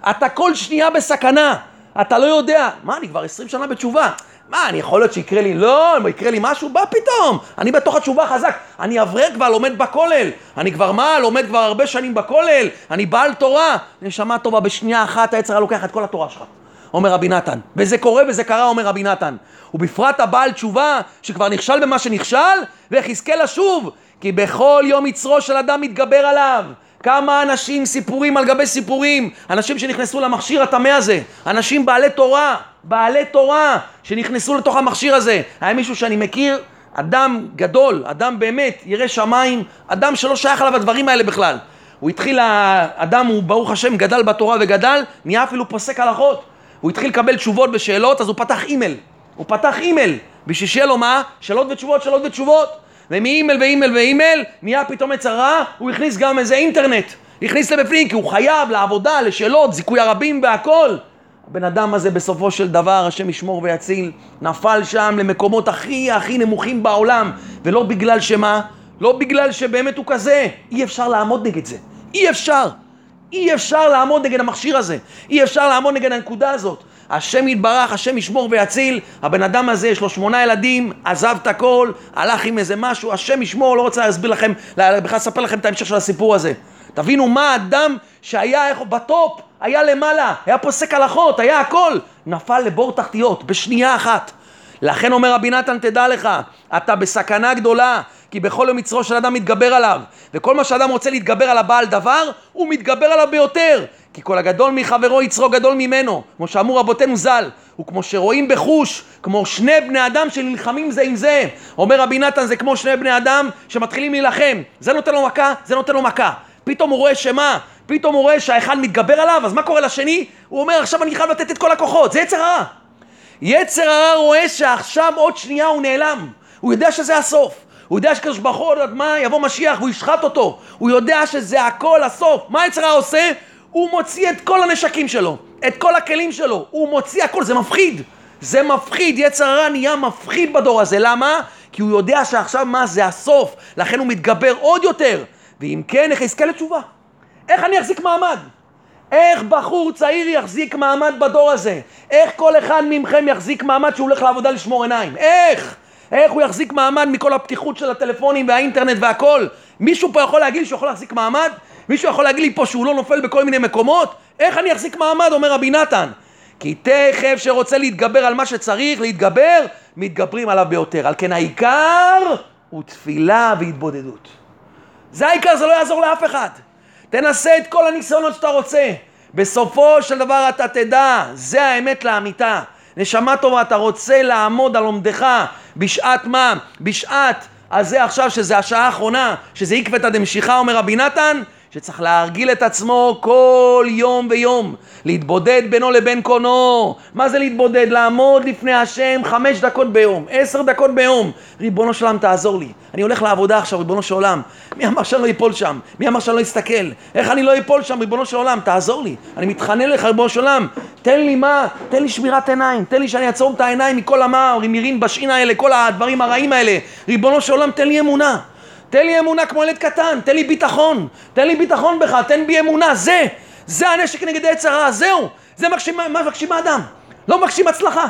אתה כל שנייה בסכנה. אתה לא יודע. מה, אני כבר עשרים שנה בתשובה. מה, אני יכול להיות שיקרה לי, לא, אם יקרה לי משהו, בא פתאום. אני בתוך התשובה חזק. אני אברך כבר, לומד בכולל. אני כבר מה, לומד כבר הרבה שנים בכולל. אני בעל תורה. נשמה טובה, בשנייה אחת העץ הרע לוקח את כל התורה שלך. אומר רבי נתן. וזה קורה וזה קרה, אומר רבי נתן. ובפרט הבעל תשובה, שכבר נכשל במה שנכשל, יזכה לשוב. כי בכל יום יצרו של אדם מתגבר עליו. כמה אנשים, סיפורים על גבי סיפורים, אנשים שנכנסו למכשיר הטמא הזה, אנשים בעלי תורה, בעלי תורה, שנכנסו לתוך המכשיר הזה. היה מישהו שאני מכיר, אדם גדול, אדם באמת, ירא שמיים, אדם שלא שייך עליו הדברים האלה בכלל. הוא התחיל, האדם הוא ברוך השם גדל בתורה וגדל, נהיה אפילו פוסק הלכות. הוא התחיל לקבל תשובות ושאלות, אז הוא פתח אימייל. הוא פתח אימייל, בשביל שיהיה לו מה? שאלות ותשובות, שאלות ותשובות. ומאימייל ואימייל ואימייל נהיה פתאום הצהרה, הוא הכניס גם איזה אינטרנט. הכניס לבפנים כי הוא חייב לעבודה, לשאלות, זיכוי הרבים והכל. הבן אדם הזה בסופו של דבר, השם ישמור ויציל, נפל שם למקומות הכי הכי נמוכים בעולם, ולא בגלל שמה? לא בגלל שבאמת הוא כזה, אי אפשר לעמוד נגד זה, אי אפשר, אי אפשר לעמוד נגד המכשיר הזה, אי אפשר לעמוד נגד הנקודה הזאת. השם יתברך, השם ישמור ויציל, הבן אדם הזה יש לו שמונה ילדים, עזב את הכל, הלך עם איזה משהו, השם ישמור, לא רוצה להסביר לכם, בכלל לספר לכם את ההמשך של הסיפור הזה. תבינו מה אדם שהיה איך, בטופ, היה למעלה, היה פוסק הלכות, היה הכל, נפל לבור תחתיות בשנייה אחת. לכן אומר רבי נתן, תדע לך, אתה בסכנה גדולה, כי בכל יום יצרו של אדם מתגבר עליו, וכל מה שאדם רוצה להתגבר על הבעל דבר, הוא מתגבר עליו ביותר. כי כל הגדול מחברו יצרו גדול ממנו, כמו שאמרו רבותינו ז"ל, וכמו שרואים בחוש, כמו שני בני אדם שנלחמים זה עם זה. אומר רבי נתן, זה כמו שני בני אדם שמתחילים להילחם. זה נותן לו מכה, זה נותן לו מכה. פתאום הוא רואה שמה? פתאום הוא רואה שהאחד מתגבר עליו, אז מה קורה לשני? הוא אומר, עכשיו אני חייב לתת את כל הכוחות, זה יצר הרע. יצר הרע רואה שעכשיו עוד שנייה הוא נעלם. הוא יודע שזה הסוף. הוא יודע שקדוש ברוך הוא, מה, יבוא משיח והוא ישחט אותו. הוא יודע שזה הכל הסוף. מה יצר הרע עושה? הוא מוציא את כל הנשקים שלו, את כל הכלים שלו, הוא מוציא הכל, זה מפחיד. זה מפחיד, יצר הרע נהיה מפחיד בדור הזה, למה? כי הוא יודע שעכשיו מה זה הסוף, לכן הוא מתגבר עוד יותר. ואם כן, איך יזכה לתשובה? איך אני אחזיק מעמד? איך בחור צעיר יחזיק מעמד בדור הזה? איך כל אחד מכם יחזיק מעמד שהוא הולך לעבודה לשמור עיניים? איך? איך הוא יחזיק מעמד מכל הפתיחות של הטלפונים והאינטרנט והכל? מישהו פה יכול להגיד שהוא יכול להחזיק מעמד? מישהו יכול להגיד לי פה שהוא לא נופל בכל מיני מקומות? איך אני אחזיק מעמד? אומר רבי נתן. כי תכף שרוצה להתגבר על מה שצריך להתגבר, מתגברים עליו ביותר. על כן העיקר הוא תפילה והתבודדות. זה העיקר, זה לא יעזור לאף אחד. תנסה את כל הניסיונות שאתה רוצה. בסופו של דבר אתה תדע, זה האמת לאמיתה. נשמה טובה, אתה רוצה לעמוד על עומדך בשעת מה? בשעת הזה עכשיו, שזה השעה האחרונה, שזה עקבתא דמשיחא, אומר רבי נתן, שצריך להרגיל את עצמו כל יום ויום, להתבודד בינו לבין קונו. מה זה להתבודד? לעמוד לפני השם חמש דקות ביום, עשר דקות ביום. ריבונו של עולם, תעזור לי. אני הולך לעבודה עכשיו, ריבונו של עולם. מי אמר שאני לא אפול שם? מי אמר שאני לא אסתכל? איך אני לא אפול שם, ריבונו של עולם? תעזור לי. אני מתחנן לך, ריבונו של עולם. תן לי מה? תן לי שמירת עיניים. תן לי שאני אעצור את העיניים מכל המר, מירין בשין האלה, כל הדברים הרעים האלה. ריבונו של עולם, תן לי אמונה. תן לי אמונה כמו ילד קטן, תן לי ביטחון, תן לי ביטחון בך, תן בי אמונה, זה, זה הנשק נגד העץ הרע, זהו, זה מה מבקשים האדם, לא מבקשים הצלחה,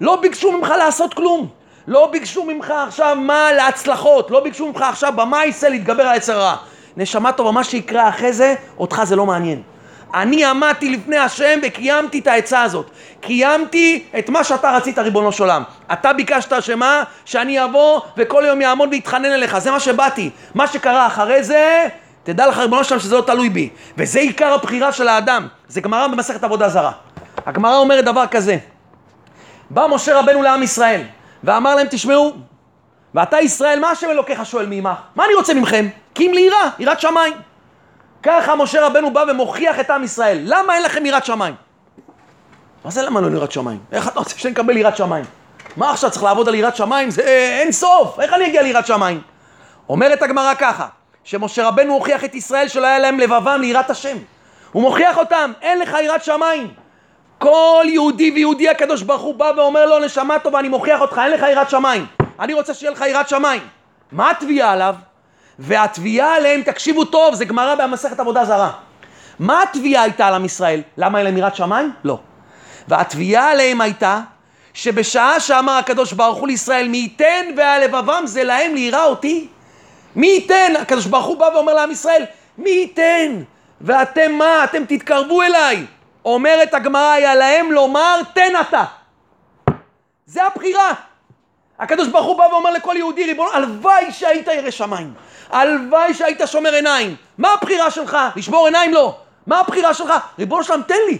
לא ביקשו ממך לעשות כלום, לא ביקשו ממך עכשיו מה להצלחות, לא ביקשו ממך עכשיו במה יישא להתגבר על העץ הרע. נשמה טובה, מה שיקרה אחרי זה, אותך זה לא מעניין. אני עמדתי לפני השם וקיימתי את העצה הזאת. קיימתי את מה שאתה רצית, ריבונו של עולם. אתה ביקשת שמה? שאני אבוא וכל יום יעמוד ויתחנן אליך. זה מה שבאתי. מה שקרה אחרי זה, תדע לך, ריבונו של עולם, שזה לא תלוי בי. וזה עיקר הבחירה של האדם. זה גמרא במסכת עבודה זרה. הגמרא אומרת דבר כזה. בא משה רבנו לעם ישראל ואמר להם, תשמעו, ואתה ישראל, מה השם אלוקיך שואל מעמך? מה אני רוצה מכם? כי אם ליראה, יראת שמיים. ככה משה רבנו בא ומוכיח את עם ישראל. למה אין לכם יראת שמיים? מה זה למה לא יראת שמיים? איך אתה רוצה שנקבל יראת שמיים? מה עכשיו צריך לעבוד על יראת שמיים? זה אין סוף, איך אני אגיע ליראת שמיים? אומרת הגמרא ככה, שמשה רבנו הוכיח את ישראל שלא היה להם לבבם ליראת השם. הוא מוכיח אותם, אין לך יראת שמיים. כל יהודי ויהודי הקדוש ברוך הוא בא ואומר לו, נשמה טובה, אני מוכיח אותך, אין לך יראת שמיים. אני רוצה שיהיה לך יראת שמיים. מה התביעה עליו? והתביעה עליהם, תקשיבו טוב, זה גמרא במסכת עבודה זרה. מה התביעה הייתה על עם ישראל? למה אין להם יראת שמיים? לא. והתביעה עליהם הייתה שבשעה שאמר הקדוש ברוך הוא לישראל מי ייתן והלבבם זה להם ליראה אותי מי ייתן? הקדוש ברוך הוא בא ואומר לעם ישראל מי ייתן? ואתם מה? אתם תתקרבו אליי אומרת הגמרא היה להם לומר תן אתה זה הבחירה הקדוש ברוך הוא בא ואומר לכל יהודי ריבונו הלוואי שהיית ירא שמיים הלוואי שהיית שומר עיניים. מה הבחירה שלך? לשמור עיניים? לא. מה הבחירה שלך? ריבונו שלם, תן לי.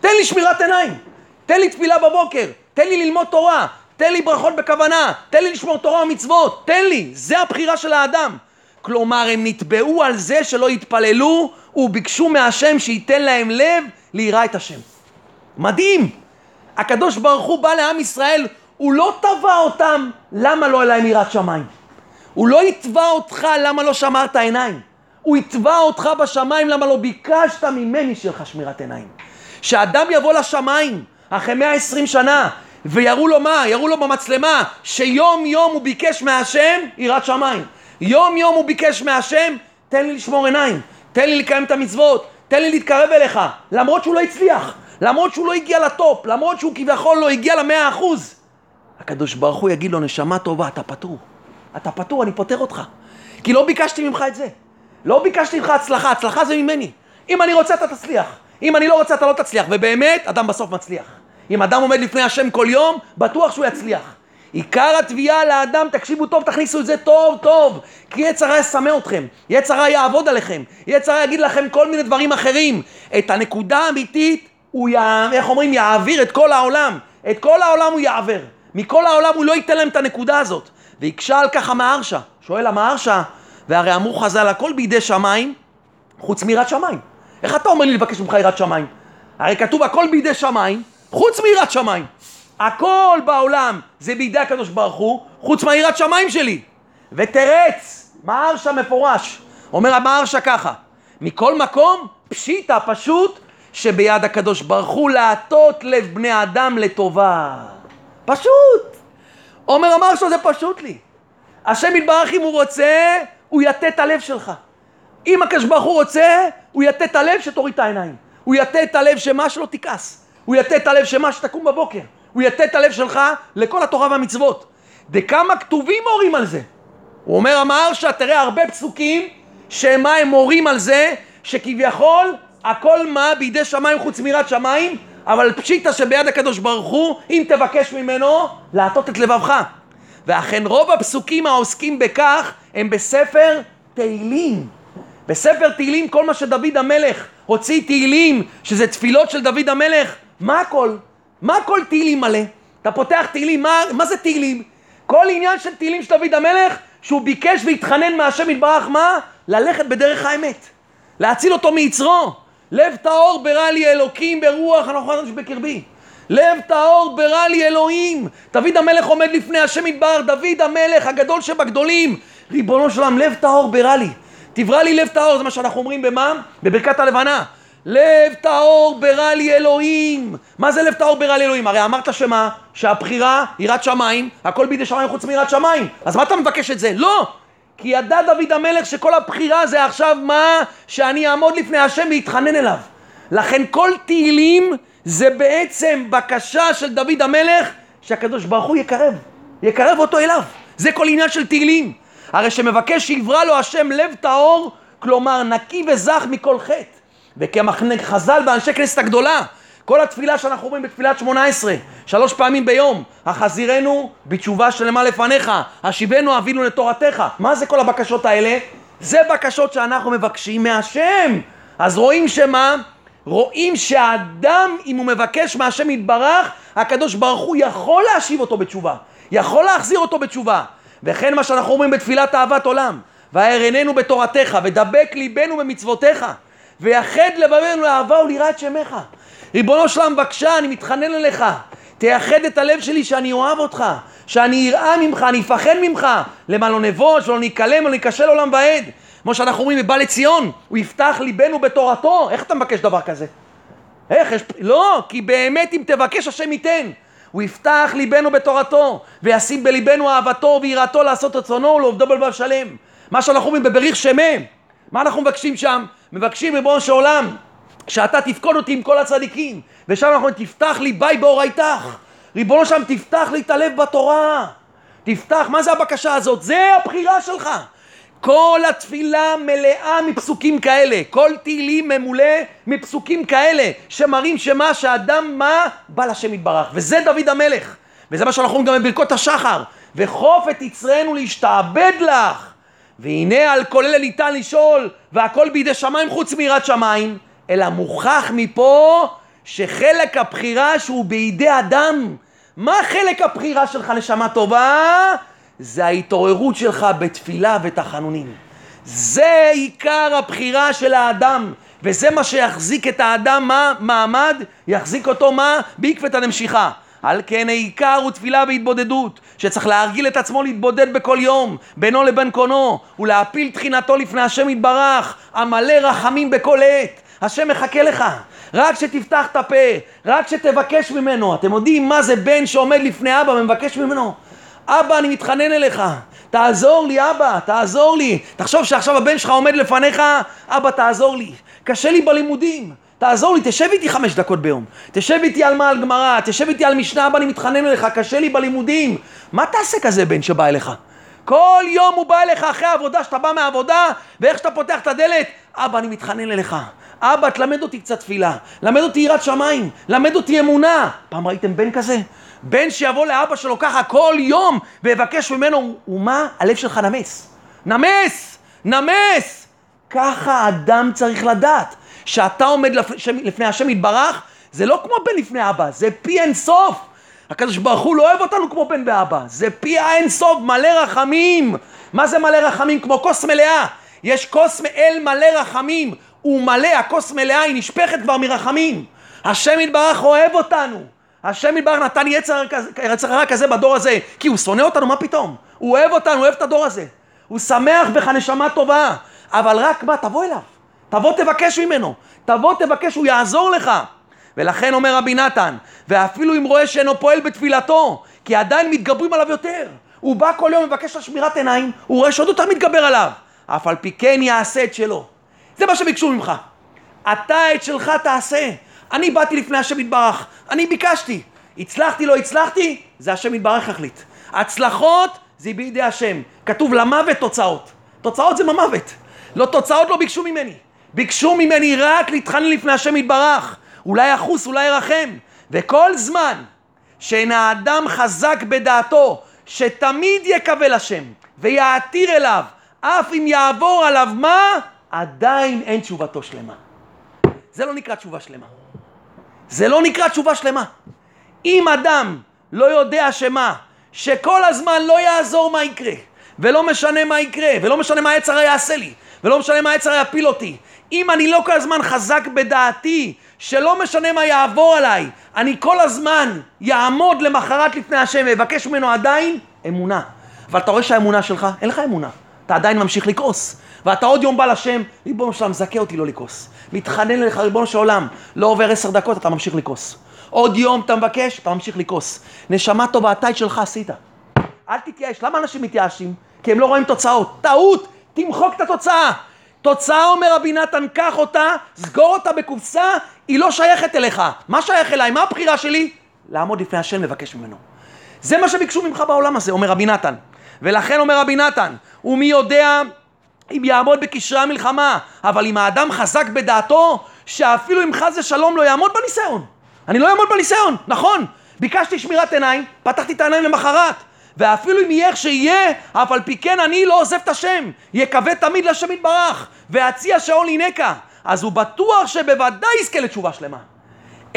תן לי שמירת עיניים. תן לי תפילה בבוקר. תן לי ללמוד תורה. תן לי ברכות בכוונה. תן לי לשמור תורה ומצוות. תן לי. זה הבחירה של האדם. כלומר, הם נתבעו על זה שלא יתפללו וביקשו מהשם שייתן להם לב ליראה את השם. מדהים. הקדוש ברוך הוא בא לעם ישראל, הוא לא תבע אותם למה לא להם יראת שמיים. הוא לא יתבע אותך למה לא שמרת עיניים. הוא יתבע אותך בשמיים למה לא ביקשת ממני שיהיה לך שמירת עיניים. שאדם יבוא לשמיים אחרי 120 שנה ויראו לו מה? יראו לו במצלמה שיום יום הוא ביקש מהשם יראת שמיים. יום יום הוא ביקש מהשם תן לי לשמור עיניים, תן לי לקיים את המצוות, תן לי להתקרב אליך. למרות שהוא לא הצליח, למרות שהוא לא הגיע לטופ, למרות שהוא כביכול לא הגיע למאה אחוז. הקדוש ברוך הוא יגיד לו נשמה טובה אתה פטור. אתה פטור, אני פוטר אותך. כי לא ביקשתי ממך את זה. לא ביקשתי ממך הצלחה, הצלחה זה ממני. אם אני רוצה אתה תצליח. אם אני לא רוצה אתה לא תצליח. ובאמת, אדם בסוף מצליח. אם אדם עומד לפני השם כל יום, בטוח שהוא יצליח. עיקר התביעה לאדם, תקשיבו טוב, תכניסו את זה טוב טוב, כי יצר הרע יסמא אתכם, יצר הרע יעבוד עליכם, יצר הרע יגיד לכם כל מיני דברים אחרים. את הנקודה האמיתית, הוא, י... איך אומרים, יעביר את כל העולם. את כל העולם הוא יעבר. מכל העולם הוא לא ייתן להם את הנקודה הזאת. והקשה על כך המהרשה. שואל המהרשה, והרי אמרו חז"ל הכל בידי שמיים, חוץ מיראת שמיים. איך אתה אומר לי לבקש ממך יראת שמיים? הרי כתוב הכל בידי שמיים, חוץ מיראת שמיים. הכל בעולם זה בידי הקדוש ברוך הוא, חוץ מהיראת שמיים שלי. ותרץ, מהרשה מפורש. אומר המהרשה ככה, מכל מקום, פשיטא, פשוט, שביד הקדוש ברוך הוא להטות לב בני אדם לטובה. פשוט. עומר אמר שזה פשוט לי. השם יתברך אם הוא רוצה, הוא יטה את הלב שלך. אם הקדוש ברוך הוא רוצה, הוא יטה את הלב שתוריד את העיניים. הוא יטה את הלב שמה שלא תכעס. הוא יטה את הלב שמה שתקום בבוקר. הוא יטה את הלב שלך לכל התורה והמצוות. דכמה כתובים מורים על זה. הוא אומר המהרשה, תראה הרבה פסוקים שמה הם מורים על זה, שכביכול הכל מה בידי שמיים חוץ מירת שמיים, אבל פשיטא שביד הקדוש ברוך הוא, אם תבקש ממנו, להטות את לבבך. ואכן רוב הפסוקים העוסקים בכך הם בספר תהילים. בספר תהילים כל מה שדוד המלך הוציא תהילים, שזה תפילות של דוד המלך, מה הכל? מה כל תהילים מלא? אתה פותח תהילים, מה, מה זה תהילים? כל עניין של תהילים של דוד המלך, שהוא ביקש והתחנן מהשם יתברך, מה? ללכת בדרך האמת. להציל אותו מיצרו. לב טהור ברא לי אלוקים ברוח הנוכחת שבקרבי. לב טהור ברא לי אלוהים. דוד המלך עומד לפני השם יתברך, דוד המלך הגדול שבגדולים. ריבונו של עולם, לב טהור ברא לי. תברא לי לב טהור, זה מה שאנחנו אומרים במה? בברכת הלבנה. לב טהור ברא לי אלוהים. מה זה לב טהור ברא לי אלוהים? הרי אמרת שמה? שהבחירה יראת שמיים, הכל בידי שמיים חוץ מיראת שמיים. אז מה אתה מבקש את זה? לא! כי ידע דוד המלך שכל הבחירה זה עכשיו מה? שאני אעמוד לפני השם ואתחנן אליו. לכן כל תהילים זה בעצם בקשה של דוד המלך שהקדוש ברוך הוא יקרב, יקרב אותו אליו. זה כל עניין של תהילים. הרי שמבקש שיברא לו השם לב טהור, כלומר נקי וזך מכל חטא. וכמחנק חז"ל באנשי כנסת הגדולה, כל התפילה שאנחנו אומרים בתפילת שמונה עשרה, שלוש פעמים ביום, החזירנו בתשובה שלמה לפניך, השיבנו אבינו לתורתך. מה זה כל הבקשות האלה? זה בקשות שאנחנו מבקשים מהשם. אז רואים שמה? רואים שהאדם, אם הוא מבקש מהשם יתברך, הקדוש ברוך הוא יכול להשיב אותו בתשובה, יכול להחזיר אותו בתשובה. וכן מה שאנחנו אומרים בתפילת אהבת עולם, והער עינינו בתורתך, ודבק ליבנו במצוותיך, ויחד לבבנו לאהבה וליראת שמך. ריבונו של עולם, בבקשה, אני מתחנן אליך, תייחד את הלב שלי שאני אוהב אותך, שאני אראה ממך, אני אפחד ממך, למה לא נבוש, לא ניכלם, לא ניכשל עולם ועד. כמו שאנחנו אומרים בבא לציון, הוא יפתח ליבנו בתורתו. איך אתה מבקש דבר כזה? איך? יש... לא, כי באמת אם תבקש השם ייתן. הוא יפתח ליבנו בתורתו, וישים בליבנו אהבתו ויראתו לעשות רצונו ולעובדו בלבב שלם. מה שאנחנו אומרים בבריך שמם. מה אנחנו מבקשים שם? מבקשים ריבונו של עולם, שאתה תפקוד אותי עם כל הצדיקים, ושם אנחנו תפתח לי ביי באורייתך. ריבונו שם תפתח לי את הלב בתורה. תפתח, מה זה הבקשה הזאת? זה הבחירה שלך. כל התפילה מלאה מפסוקים כאלה, כל תהילים ממולא מפסוקים כאלה, שמראים שמה שאדם מה? בא לשם יתברך, וזה דוד המלך, וזה מה שאנחנו אומרים גם בברכות השחר, וחוף את יצרנו להשתעבד לך, והנה על כל אלה ניתן לשאול, והכל בידי שמיים חוץ מיראת שמיים, אלא מוכח מפה שחלק הבחירה שהוא בידי אדם. מה חלק הבחירה שלך נשמה טובה? זה ההתעוררות שלך בתפילה ותחנונים. זה עיקר הבחירה של האדם, וזה מה שיחזיק את האדם, מה? מעמד? יחזיק אותו מה? בעקבת הנמשיכה. על כן העיקר הוא תפילה והתבודדות, שצריך להרגיל את עצמו להתבודד בכל יום, בינו לבין קונו, ולהפיל תחינתו לפני השם יתברך, המלא רחמים בכל עת. השם מחכה לך, רק שתפתח את הפה, רק שתבקש ממנו. אתם יודעים מה זה בן שעומד לפני אבא ומבקש ממנו? אבא, אני מתחנן אליך, תעזור לי, אבא, תעזור לי. תחשוב שעכשיו הבן שלך עומד לפניך, אבא, תעזור לי. קשה לי בלימודים, תעזור לי, תשב איתי חמש דקות ביום. תשב איתי על מה על גמרא, תשב איתי על משנה, אבא, אני מתחנן אליך, קשה לי בלימודים. מה תעשה כזה בן שבא אליך? כל יום הוא בא אליך אחרי העבודה, שאתה בא מהעבודה, ואיך שאתה פותח את הדלת, אבא, אני מתחנן אליך. אבא, תלמד אותי קצת תפילה, למד אותי יראת שמיים, למד אותי אמונה. פעם ראיתם בן כזה? בן שיבוא לאבא שלו ככה כל יום ויבקש ממנו, ומה? הלב שלך נמס. נמס! נמס! ככה אדם צריך לדעת. שאתה עומד לפני השם יתברך, זה לא כמו בן לפני אבא, זה פי אין סוף. הקדוש ברוך הוא לא אוהב אותנו כמו בן ואבא, זה פי האין סוף, מלא רחמים. מה זה מלא רחמים? כמו כוס מלאה. יש כוס אל מלא רחמים, הוא מלא, הכוס מלאה, היא נשפכת כבר מרחמים. השם יתברך אוהב אותנו. השם יתברך נתן יצר, הרע כזה בדור הזה, כי הוא שונא אותנו, מה פתאום? הוא אוהב אותנו, אוהב את הדור הזה. הוא שמח בך נשמה טובה, אבל רק מה, תבוא אליו. תבוא תבקש ממנו. תבוא תבקש, הוא יעזור לך. ולכן אומר רבי נתן, ואפילו אם רואה שאינו פועל בתפילתו, כי עדיין מתגברים עליו יותר. הוא בא כל יום ומבקש לה שמירת עיניים, הוא רואה שעוד יותר מתגבר עליו. אף על פי כן יעשה את שלו. זה מה שביקשו ממך. אתה את שלך תעשה. אני באתי לפני השם יתברך, אני ביקשתי. הצלחתי, לא הצלחתי, זה השם יתברך יחליט. הצלחות זה בידי השם. כתוב למוות תוצאות. תוצאות זה במוות. לא תוצאות לא ביקשו ממני. ביקשו ממני רק להתחנן לפני השם יתברך. אולי יחוס, אולי ירחם. וכל זמן שאין האדם חזק בדעתו, שתמיד יקבל השם, ויעתיר אליו, אף אם יעבור עליו מה? עדיין אין תשובתו שלמה. זה לא נקרא תשובה שלמה. זה לא נקרא תשובה שלמה. אם אדם לא יודע שמה, שכל הזמן לא יעזור מה יקרה, ולא משנה מה יקרה, ולא משנה מה היצר יעשה לי, ולא משנה מה היצר יפיל אותי, אם אני לא כל הזמן חזק בדעתי, שלא משנה מה יעבור עליי, אני כל הזמן יעמוד למחרת לפני השם ואבקש ממנו עדיין אמונה. אבל אתה רואה שהאמונה שלך, אין לך אמונה. אתה עדיין ממשיך לכעוס. ואתה עוד יום בא לשם, ריבונו של עולם, זכה אותי לא לכעוס. מתחנן אליך, ריבונו של עולם, לא עובר עשר דקות, אתה ממשיך לכעוס. עוד יום אתה מבקש, אתה ממשיך לכעוס. נשמה טובה, אתה את שלך עשית. אל תתייאש. למה אנשים מתייאשים? כי הם לא רואים תוצאות. טעות! תמחוק את התוצאה. תוצאה, אומר רבי נתן, קח אותה, סגור אותה בקופסה, היא לא שייכת אליך. מה שייך אליי? מה הבחירה שלי? לעמוד לפני השם לבקש ממנו. זה מה שביקשו ממך בעולם הזה, אומר רבי נתן. ולכן אומר רבי נתן, ומי יודע אם יעמוד בקשרי המלחמה, אבל אם האדם חזק בדעתו, שאפילו אם חס ושלום לא יעמוד בניסיון. אני לא אעמוד בניסיון, נכון. ביקשתי שמירת עיניים, פתחתי את העיניים למחרת. ואפילו אם יהיה איך שיהיה, אף על פי כן אני לא עוזב את השם. יקווה תמיד לשם יתברך, ואציע שאול הינקה. אז הוא בטוח שבוודאי יזכה לתשובה שלמה.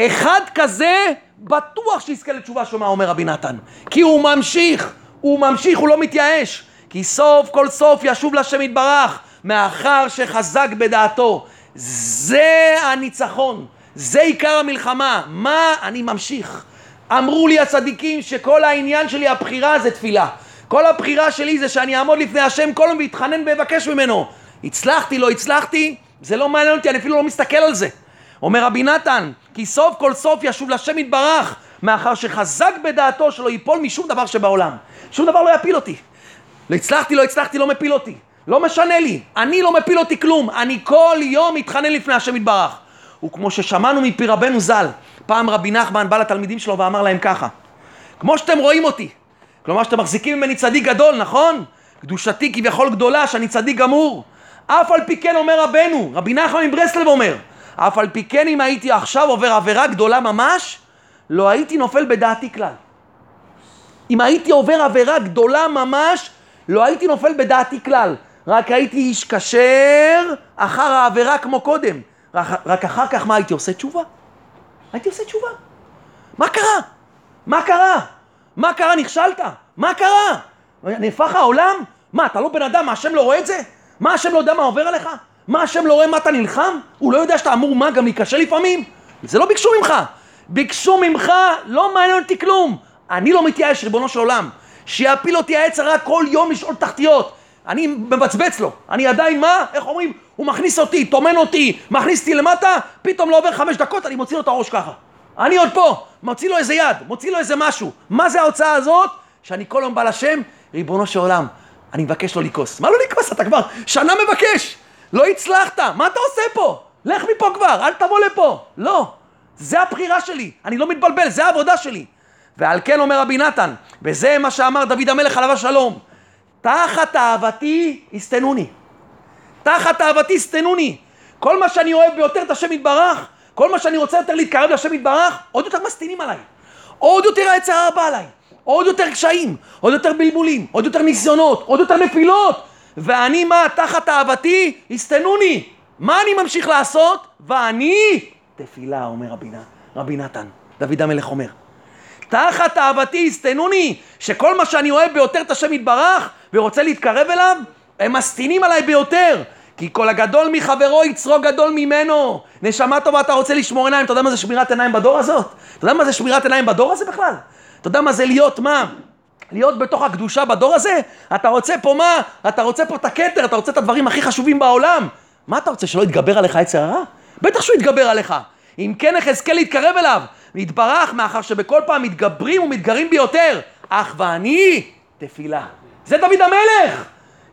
אחד כזה בטוח שיזכה לתשובה שלמה, אומר רבי נתן. כי הוא ממשיך, הוא ממשיך, הוא לא מתייאש. כי סוף כל סוף ישוב לשם יתברך, מאחר שחזק בדעתו. זה הניצחון, זה עיקר המלחמה. מה אני ממשיך? אמרו לי הצדיקים שכל העניין שלי, הבחירה זה תפילה. כל הבחירה שלי זה שאני אעמוד לפני השם כל יום ואתחנן ואבקש ממנו. הצלחתי, לא הצלחתי, זה לא מעניין אותי, אני אפילו לא מסתכל על זה. אומר רבי נתן, כי סוף כל סוף ישוב לשם יתברך, מאחר שחזק בדעתו שלא ייפול משום דבר שבעולם. שום דבר לא יפיל אותי. לא הצלחתי, לא הצלחתי, לא מפיל אותי. לא משנה לי, אני לא מפיל אותי כלום, אני כל יום מתחנן לפני השם יתברך. וכמו ששמענו מפי רבנו ז"ל, פעם רבי נחמן בא לתלמידים שלו ואמר להם ככה, כמו שאתם רואים אותי, כלומר שאתם מחזיקים ממני צדיק גדול, נכון? קדושתי כביכול גדולה, שאני צדיק גמור. אף על פי כן אומר רבנו, רבי נחמן מברסלב אומר, אף על פי כן אם הייתי עכשיו עובר עבירה גדולה ממש, לא הייתי נופל בדעתי כלל. אם הייתי עובר עבירה גדולה ממש, לא הייתי נופל בדעתי כלל. רק הייתי איש כשר אחר העבירה כמו קודם. רק, רק אחר כך מה הייתי עושה? תשובה. הייתי עושה תשובה. מה קרה? מה קרה? מה קרה? נכשלת? מה קרה? נהפך העולם? מה, אתה לא בן אדם, מה, השם לא רואה את זה? מה, השם לא יודע מה עובר עליך? מה, השם לא רואה מה אתה נלחם? הוא לא יודע שאתה אמור מה, גם להיכשל לפעמים? זה לא ביקשו ממך. ביקשו ממך, לא מעניין אותי כלום. אני לא מתייאש, ריבונו של עולם. שיפיל אותי העץ הרע כל יום לשאול תחתיות. אני מבצבץ לו. אני עדיין, מה? איך אומרים? הוא מכניס אותי, טומן אותי, מכניס אותי למטה, פתאום לא עובר חמש דקות, אני מוציא לו את הראש ככה. אני עוד פה, מוציא לו איזה יד, מוציא לו איזה משהו. מה זה ההוצאה הזאת? שאני כל יום בא לשם, ריבונו של עולם, אני מבקש לא לכעוס. מה לא לכעוס? אתה כבר שנה מבקש. לא הצלחת, מה אתה עושה פה? לך מפה כבר, אל תבוא לפה. לא, זה הבחירה שלי, אני לא מתבלבל, זה העבודה שלי. ועל כן אומר רבי נתן, וזה מה שאמר דוד המלך עליו השלום, תחת אהבתי הסתנוני. תחת אהבתי הסתנוני. כל מה שאני אוהב ביותר את השם יתברך, כל מה שאני רוצה יותר להתקרב לשם יתברך, עוד יותר מסטינים עליי. עוד יותר העצר הרבה עליי. עוד יותר קשיים, עוד יותר בלבולים, עוד יותר ניסיונות, עוד יותר נפילות. ואני מה? תחת אהבתי הסתנוני. מה אני ממשיך לעשות? ואני תפילה, אומר רבי, רבי נתן. דוד המלך אומר. תחת אהבתי הסתנוני, שכל מה שאני אוהב ביותר את השם יתברך ורוצה להתקרב אליו, הם מסטינים עליי ביותר. כי כל הגדול מחברו יצרו גדול ממנו. נשמה טובה, אתה רוצה לשמור עיניים, אתה יודע מה זה שמירת עיניים בדור הזאת? אתה יודע מה זה שמירת עיניים בדור הזה בכלל? אתה יודע מה זה להיות מה? להיות בתוך הקדושה בדור הזה? אתה רוצה פה מה? אתה רוצה פה את הכתר, אתה רוצה את הדברים הכי חשובים בעולם. מה אתה רוצה, שלא יתגבר עליך יצר הרע? בטח שהוא יתגבר עליך. אם כן יחזקאל להתקרב אליו, יתברך מאחר שבכל פעם מתגברים ומתגרים ביותר. אך ואני תפילה. זה דוד המלך!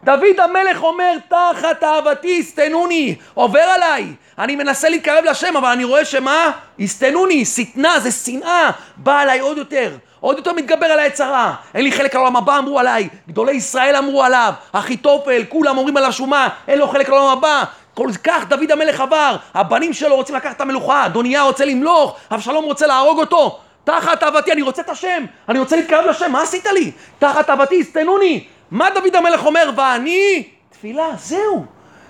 דוד המלך אומר, תחת אהבתי הסתנוני, עובר עליי. אני מנסה להתקרב לשם, אבל אני רואה שמה? הסתנוני, שטנה, זה שנאה, בא עליי עוד יותר. עוד יותר מתגבר על היצרה. אין לי חלק על העולם הבא, אמרו עליי. גדולי ישראל אמרו עליו. אחיתופל, כולם אומרים עליו שומה, אין לו חלק על העולם הבא. כל כך דוד המלך עבר, הבנים שלו רוצים לקחת את המלוכה, אדוניה רוצה למלוך, אבשלום רוצה להרוג אותו. תחת אהבתי, אני רוצה את השם, אני רוצה להתקרב לשם, מה עשית לי? תחת אהבתי, הסתנוני. מה דוד המלך אומר? ואני, תפילה, זהו.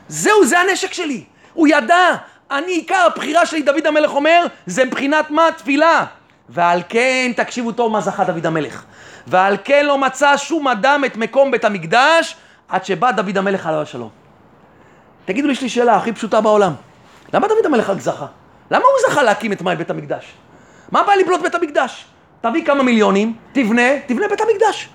זהו, זה הנשק שלי. הוא ידע, אני, עיקר הבחירה שלי, דוד המלך אומר, זה מבחינת מה? תפילה. ועל כן, תקשיבו טוב מה זכה דוד המלך. ועל כן לא מצא שום אדם את מקום בית המקדש, עד שבא דוד המלך עליו השלום. תגידו לי, יש לי שאלה הכי פשוטה בעולם. למה דוד המלך רק זכה? למה הוא זכה להקים את מאי בית המקדש? מה הבעיה לבנות בית המקדש? תביא כמה מיליונים, תבנה, תבנה בית המקדש.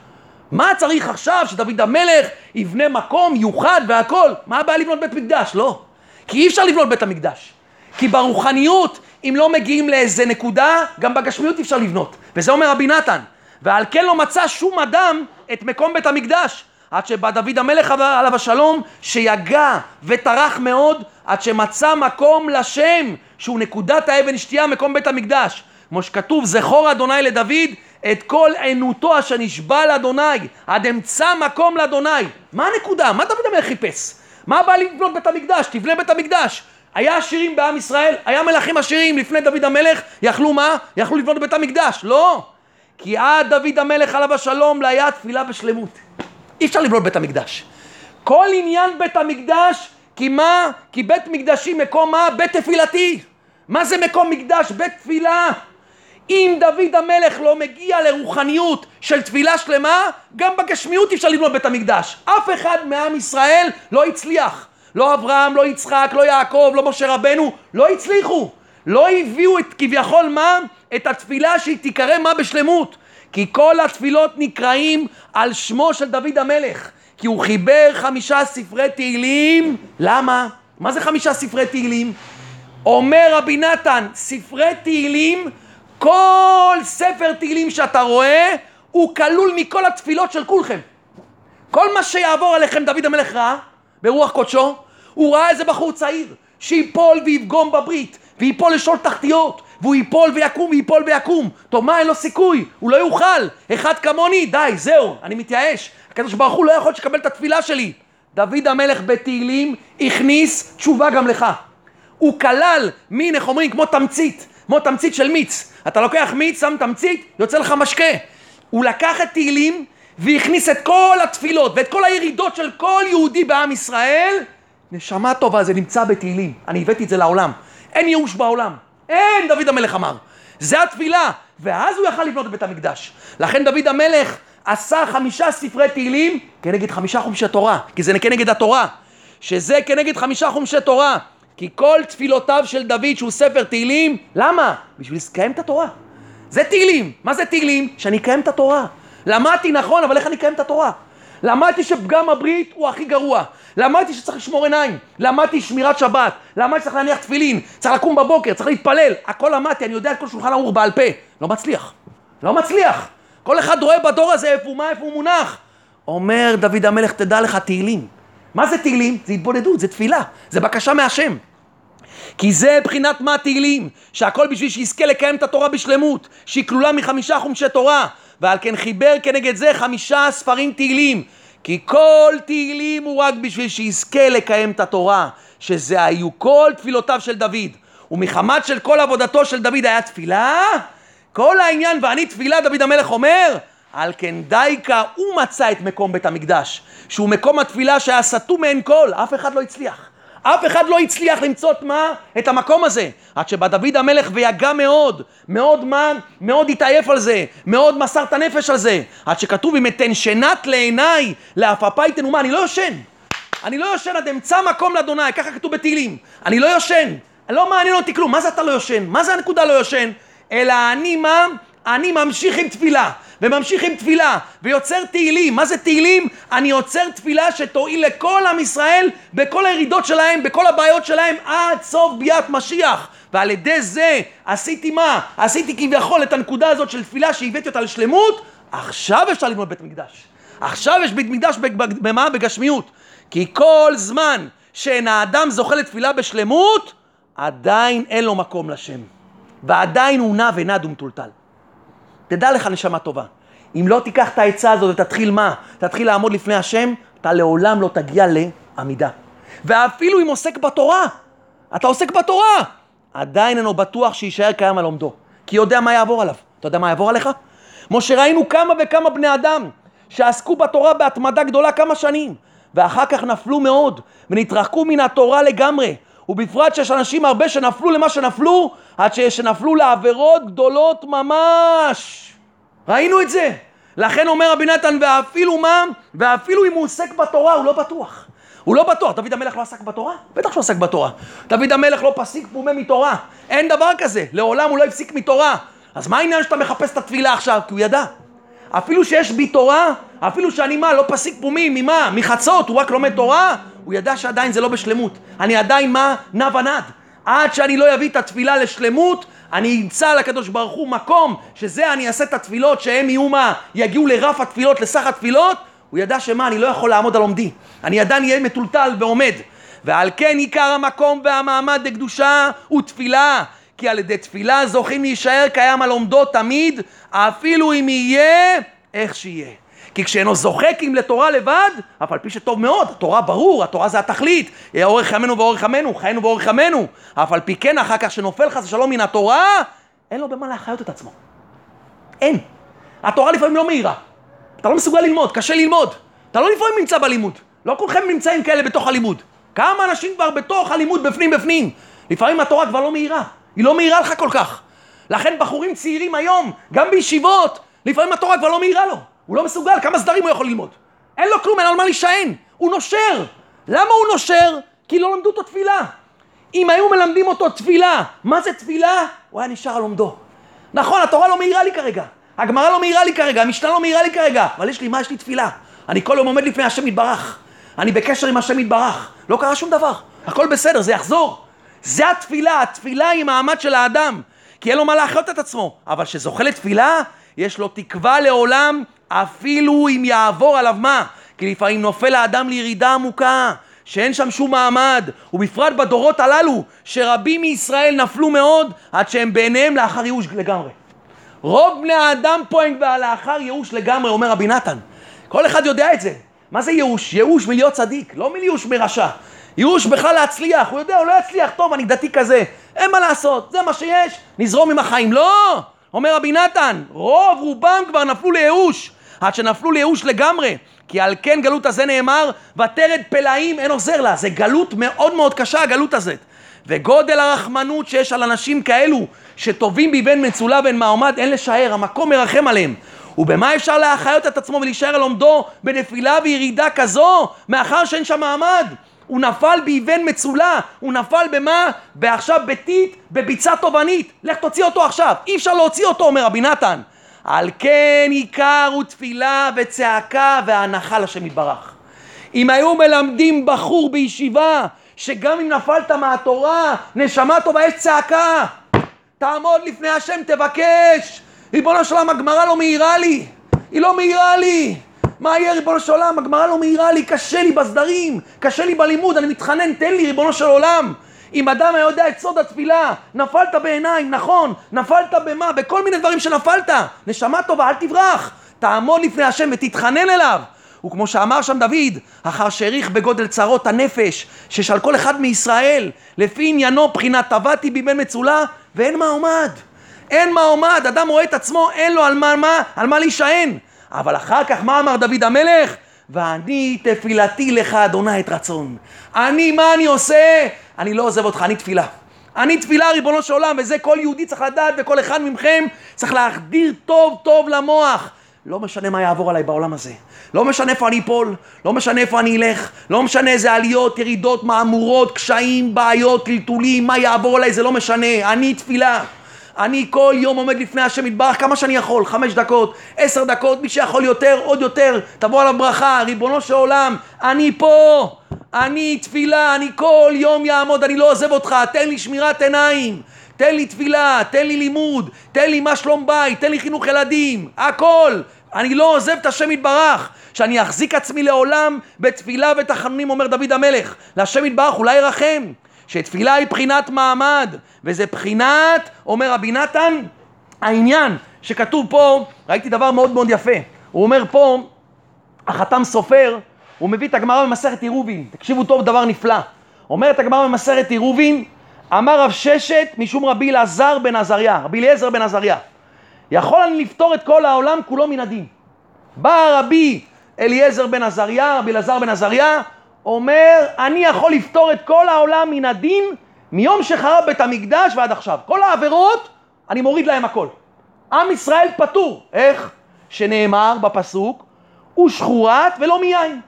מה צריך עכשיו שדוד המלך יבנה מקום יוחד והכל? מה הבעיה לבנות בית מקדש? לא. כי אי אפשר לבנות בית המקדש. כי ברוחניות, אם לא מגיעים לאיזה נקודה, גם בגשמיות אי אפשר לבנות. וזה אומר רבי נתן. ועל כן לא מצא שום אדם את מקום בית המקדש. עד שבא דוד המלך עליו השלום, שיגע וטרח מאוד, עד שמצא מקום לשם, שהוא נקודת האבן שתייה, מקום בית המקדש. כמו שכתוב, זכור אדוני לדוד את כל ענותו אשר נשבע לאדוני, עד אמצא מקום לאדוני. מה הנקודה? מה דוד המלך חיפש? מה בא לבנות בית המקדש? תבנה בית המקדש. היה עשירים בעם ישראל, היה מלכים עשירים לפני דוד המלך, יכלו מה? יכלו לבנות בית המקדש. לא. כי עד דוד המלך עליו השלום לא היה תפילה בשלמות. אי אפשר לבנות בית המקדש. כל עניין בית המקדש, כי מה? כי בית מקדשי מקום מה? בית תפילתי. מה זה מקום מקדש? בית תפילה. אם דוד המלך לא מגיע לרוחניות של תפילה שלמה, גם בגשמיות אי אפשר לבנות בית המקדש. אף אחד מעם ישראל לא הצליח. לא אברהם, לא יצחק, לא יעקב, לא משה רבנו, לא הצליחו. לא הביאו את כביכול מה? את התפילה שהיא תיקרא מה בשלמות. כי כל התפילות נקראים על שמו של דוד המלך. כי הוא חיבר חמישה ספרי תהילים. למה? מה זה חמישה ספרי תהילים? אומר רבי נתן, ספרי תהילים, כל ספר תהילים שאתה רואה, הוא כלול מכל התפילות של כולכם. כל מה שיעבור עליכם דוד המלך ראה, ברוח קודשו, הוא ראה איזה בחור צעיר, שיפול ויפגום בברית, ויפול לשאול תחתיות, והוא ייפול ויקום וייפול ויקום. טוב, מה, אין לו סיכוי, הוא לא יוכל. אחד כמוני, די, זהו, אני מתייאש. הקדוש ברוך הוא לא יכול שתקבל את התפילה שלי. דוד המלך בתהילים הכניס תשובה גם לך. הוא כלל מין, איך אומרים, כמו תמצית, כמו תמצית של מיץ. אתה לוקח מיץ, שם תמצית, יוצא לך משקה. הוא לקח את תהילים והכניס את כל התפילות ואת כל הירידות של כל יהודי בעם ישראל. נשמה טובה, זה נמצא בתהילים. אני הבאתי את זה לעולם. אין ייאוש בעולם. אין, דוד המלך אמר. זה התפילה. ואז הוא יכל לבנות את בית המקדש. לכן דוד המלך עשה חמישה ספרי תהילים כנגד חמישה חומשי תורה, כי זה כנגד התורה. שזה כנגד חמישה חומשי תורה. כי כל תפילותיו של דוד שהוא ספר תהילים, למה? בשביל לקיים את התורה. זה תהילים. מה זה תהילים? שאני אקיים את התורה. למדתי נכון, אבל איך אני אקיים את התורה? למדתי שפגם הברית הוא הכי גרוע. למדתי שצריך לשמור עיניים. למדתי שמירת שבת. למדתי שצריך להניח תפילין. צריך לקום בבוקר, צריך להתפלל. הכל למדתי, אני יודע את כל שולחן ערוך בעל פה. לא מצליח. לא מצליח. כל אחד רואה בדור הזה איפה הוא מה, איפה הוא מונח. אומר דוד המלך, תדע לך תהילים. מה זה תהילים? זה התבודדות, זה תפילה. זה בקשה מהשם. כי זה בחינת מה תהילים, שהכל בשביל שיזכה לקיים את התורה בשלמות, שהיא כלולה מחמישה חומשי תורה, ועל כן חיבר כנגד זה חמישה ספרים תהילים. כי כל תהילים הוא רק בשביל שיזכה לקיים את התורה, שזה היו כל תפילותיו של דוד. ומחמת של כל עבודתו של דוד היה תפילה, כל העניין ואני תפילה, דוד המלך אומר, על כן דייקה הוא מצא את מקום בית המקדש, שהוא מקום התפילה שהיה סתום מעין כל, אף אחד לא הצליח. אף אחד לא הצליח למצוא את מה? את המקום הזה. עד שבא דוד המלך ויגע מאוד, מאוד מה? מאוד התעייף על זה, מאוד מסר את הנפש על זה. עד שכתוב אם אתן שנת לעיניי, לעפעפי תנומה, אני לא יושן. אני לא יושן עד אמצא מקום לאדוני, ככה כתוב בתהילים. אני לא יושן. לא מעניין אותי כלום. מה זה אתה לא יושן? מה זה הנקודה לא יושן? אלא אני מה? אני ממשיך עם תפילה. וממשיך עם תפילה, ויוצר תהילים. מה זה תהילים? אני יוצר תפילה שתועיל לכל עם ישראל בכל הירידות שלהם, בכל הבעיות שלהם, עד סוף ביאת משיח. ועל ידי זה עשיתי מה? עשיתי כביכול את הנקודה הזאת של תפילה שהבאתי אותה לשלמות, עכשיו אפשר לבנות בית מקדש. עכשיו יש בית מקדש במה? בגשמיות. כי כל זמן שאין האדם זוכה לתפילה בשלמות, עדיין אין לו מקום לשם. ועדיין הוא נע ונד ומטולטל. תדע לך נשמה טובה, אם לא תיקח את העצה הזאת ותתחיל מה? תתחיל לעמוד לפני השם, אתה לעולם לא תגיע לעמידה. ואפילו אם עוסק בתורה, אתה עוסק בתורה, עדיין אינו בטוח שיישאר קיים על עומדו, כי יודע מה יעבור עליו. אתה יודע מה יעבור עליך? משה, ראינו כמה וכמה בני אדם שעסקו בתורה בהתמדה גדולה כמה שנים, ואחר כך נפלו מאוד, ונתרחקו מן התורה לגמרי. ובפרט שיש אנשים הרבה שנפלו למה שנפלו, עד שנפלו לעבירות גדולות ממש. ראינו את זה. לכן אומר רבי נתן, ואפילו מה? ואפילו אם הוא עוסק בתורה, הוא לא בטוח. הוא לא בטוח. דוד המלך לא עסק בתורה? בטח שהוא עסק בתורה. דוד המלך לא פסיק פומה מתורה. אין דבר כזה. לעולם הוא לא הפסיק מתורה. אז מה העניין שאתה מחפש את התפילה עכשיו? כי הוא ידע. אפילו שיש בי תורה, אפילו שאני מה, לא פסיק פומי, ממה? מחצות, הוא רק לומד תורה, הוא ידע שעדיין זה לא בשלמות. אני עדיין מה? נע ונד. עד שאני לא אביא את התפילה לשלמות, אני אמצא לקדוש ברוך הוא מקום שזה אני אעשה את התפילות שהם יהיו מה? יגיעו לרף התפילות, לסך התפילות, הוא ידע שמה? אני לא יכול לעמוד על עומדי. אני עדיין אהיה מטולטל ועומד. ועל כן עיקר המקום והמעמד לקדושה הוא תפילה. כי על ידי תפילה זוכים להישאר קיים על עומדו תמיד, אפילו אם יהיה איך שיהיה. כי כשאינו זוחק אם לתורה לבד, אף על פי שטוב מאוד, התורה ברור, התורה זה התכלית, אורך ימינו ואורך עמנו, חיינו ואורך עמנו, אף על פי כן אחר כך שנופל חס ושלום מן התורה, אין לו במה להחיות את עצמו. אין. התורה לפעמים לא מהירה. אתה לא מסוגל ללמוד, קשה ללמוד. אתה לא לפעמים נמצא בלימוד. לא כולכם נמצאים כאלה בתוך הלימוד. כמה אנשים כבר בתוך הלימוד בפנים בפנים. לפעמים התורה כבר לא מהירה. היא לא מהירה לך כל כך. לכן בחורים צעירים היום, גם בישיבות, לפעמים התורה כבר לא מהירה לו. הוא לא מסוגל, כמה סדרים הוא יכול ללמוד? אין לו כלום, אין על מה להישען. הוא נושר. למה הוא נושר? כי לא למדו אותו תפילה. אם היו מלמדים אותו תפילה, מה זה תפילה? הוא היה נשאר על עומדו. נכון, התורה לא מהירה לי כרגע. הגמרא לא מהירה לי כרגע, המשנה לא מהירה לי כרגע. אבל יש לי, מה יש לי תפילה? אני כל יום עומד לפני השם יתברך. אני בקשר עם השם יתברך. לא קרה שום דבר. הכל בסדר, זה יחזור. זה התפילה, התפילה היא מעמד של האדם. כי אין לו מה להחיות את עצמו. אבל כשזוכה לתפילה, יש לו תקווה לעולם, אפילו אם יעבור עליו מה? כי לפעמים נופל האדם לירידה עמוקה, שאין שם שום מעמד, ובפרט בדורות הללו, שרבים מישראל נפלו מאוד, עד שהם בעיניהם לאחר ייאוש לגמרי. רוב בני האדם פה הם לאחר ייאוש לגמרי, אומר רבי נתן. כל אחד יודע את זה. מה זה ייאוש? ייאוש מלהיות צדיק, לא מייאוש מרשע. ייאוש בכלל להצליח, הוא יודע, הוא לא יצליח, טוב, אני דתי כזה, אין מה לעשות, זה מה שיש, נזרום עם החיים. לא! אומר רבי נתן, רוב רובם כבר נפלו לייאוש, עד שנפלו לייאוש לגמרי. כי על כן גלות הזה נאמר, ותרד פלאים אין עוזר לה. זה גלות מאוד מאוד קשה, הגלות הזאת. וגודל הרחמנות שיש על אנשים כאלו, שטובים בי בין מצולע בין מעמד, אין לשער, המקום מרחם עליהם. ובמה אפשר להחיות את עצמו ולהישאר על עומדו בנפילה וירידה כזו, מאחר שאין שם מעמד? הוא נפל באבן מצולע, הוא נפל במה? בעכשיו ביתית, בביצה תובענית. לך תוציא אותו עכשיו. אי אפשר להוציא אותו, אומר רבי נתן. על כן עיקר הוא תפילה וצעקה והנחה לשם יתברך. אם היו מלמדים בחור בישיבה, שגם אם נפלת מהתורה, נשמה טובה, יש צעקה. תעמוד לפני השם, תבקש. ריבונו של עולם, הגמרא לא מעירה לי. היא לא מעירה לי. מה יהיה ריבונו של עולם? הגמרא לא מעירה לי, קשה לי בסדרים, קשה לי בלימוד, אני מתחנן, תן לי ריבונו של עולם. אם אדם היה יודע את סוד התפילה, נפלת בעיניים, נכון, נפלת במה? בכל מיני דברים שנפלת. נשמה טובה, אל תברח. תעמוד לפני השם ותתחנן אליו. וכמו שאמר שם דוד, אחר שהעריך בגודל צרות הנפש, שיש על כל אחד מישראל, לפי עניינו בחינת טבעתי בי בן מצולע, ואין מה עומד. אין מה עומד, אדם רואה את עצמו, אין לו על מה, מה, על מה להישען. אבל אחר כך מה אמר דוד המלך? ואני תפילתי לך אדוני את רצון. אני, מה אני עושה? אני לא עוזב אותך, אני תפילה. אני תפילה ריבונו של עולם, וזה כל יהודי צריך לדעת, וכל אחד מכם צריך להחדיר טוב טוב למוח. לא משנה מה יעבור עליי בעולם הזה. לא משנה איפה אני אפול, לא משנה איפה אני אלך, לא משנה איזה עליות, ירידות, מהמורות, קשיים, בעיות, טלטולים, מה יעבור עליי, זה לא משנה. אני תפילה. אני כל יום עומד לפני השם יתברך כמה שאני יכול, חמש דקות, עשר דקות, מי שיכול יותר, עוד יותר, תבוא עליו ברכה, ריבונו של עולם, אני פה, אני תפילה, אני כל יום יעמוד, אני לא עוזב אותך, תן לי שמירת עיניים, תן לי תפילה, תן לי לימוד, תן לי מה שלום בית, תן לי חינוך ילדים, הכל, אני לא עוזב את השם יתברך, שאני אחזיק עצמי לעולם בתפילה ותחנונים, אומר דוד המלך, להשם יתברך, אולי ירחם. שתפילה היא בחינת מעמד, וזה בחינת, אומר רבי נתן, העניין שכתוב פה, ראיתי דבר מאוד מאוד יפה, הוא אומר פה, החתם סופר, הוא מביא את הגמרא במסכת עירובין, תקשיבו טוב, דבר נפלא. אומרת הגמרא במסכת עירובין, אמר רב ששת משום רבי אלעזר בן עזריה, רבי אליעזר בן עזריה. יכול אני לפתור את כל העולם כולו מן הדין. בא רבי אליעזר בן עזריה, רבי אלעזר בן עזריה, אומר, אני יכול לפתור את כל העולם מן הדין מיום שחרב בית המקדש ועד עכשיו. כל העבירות, אני מוריד להם הכל. עם ישראל פטור. איך? שנאמר בפסוק, ושחורת ולא מיין.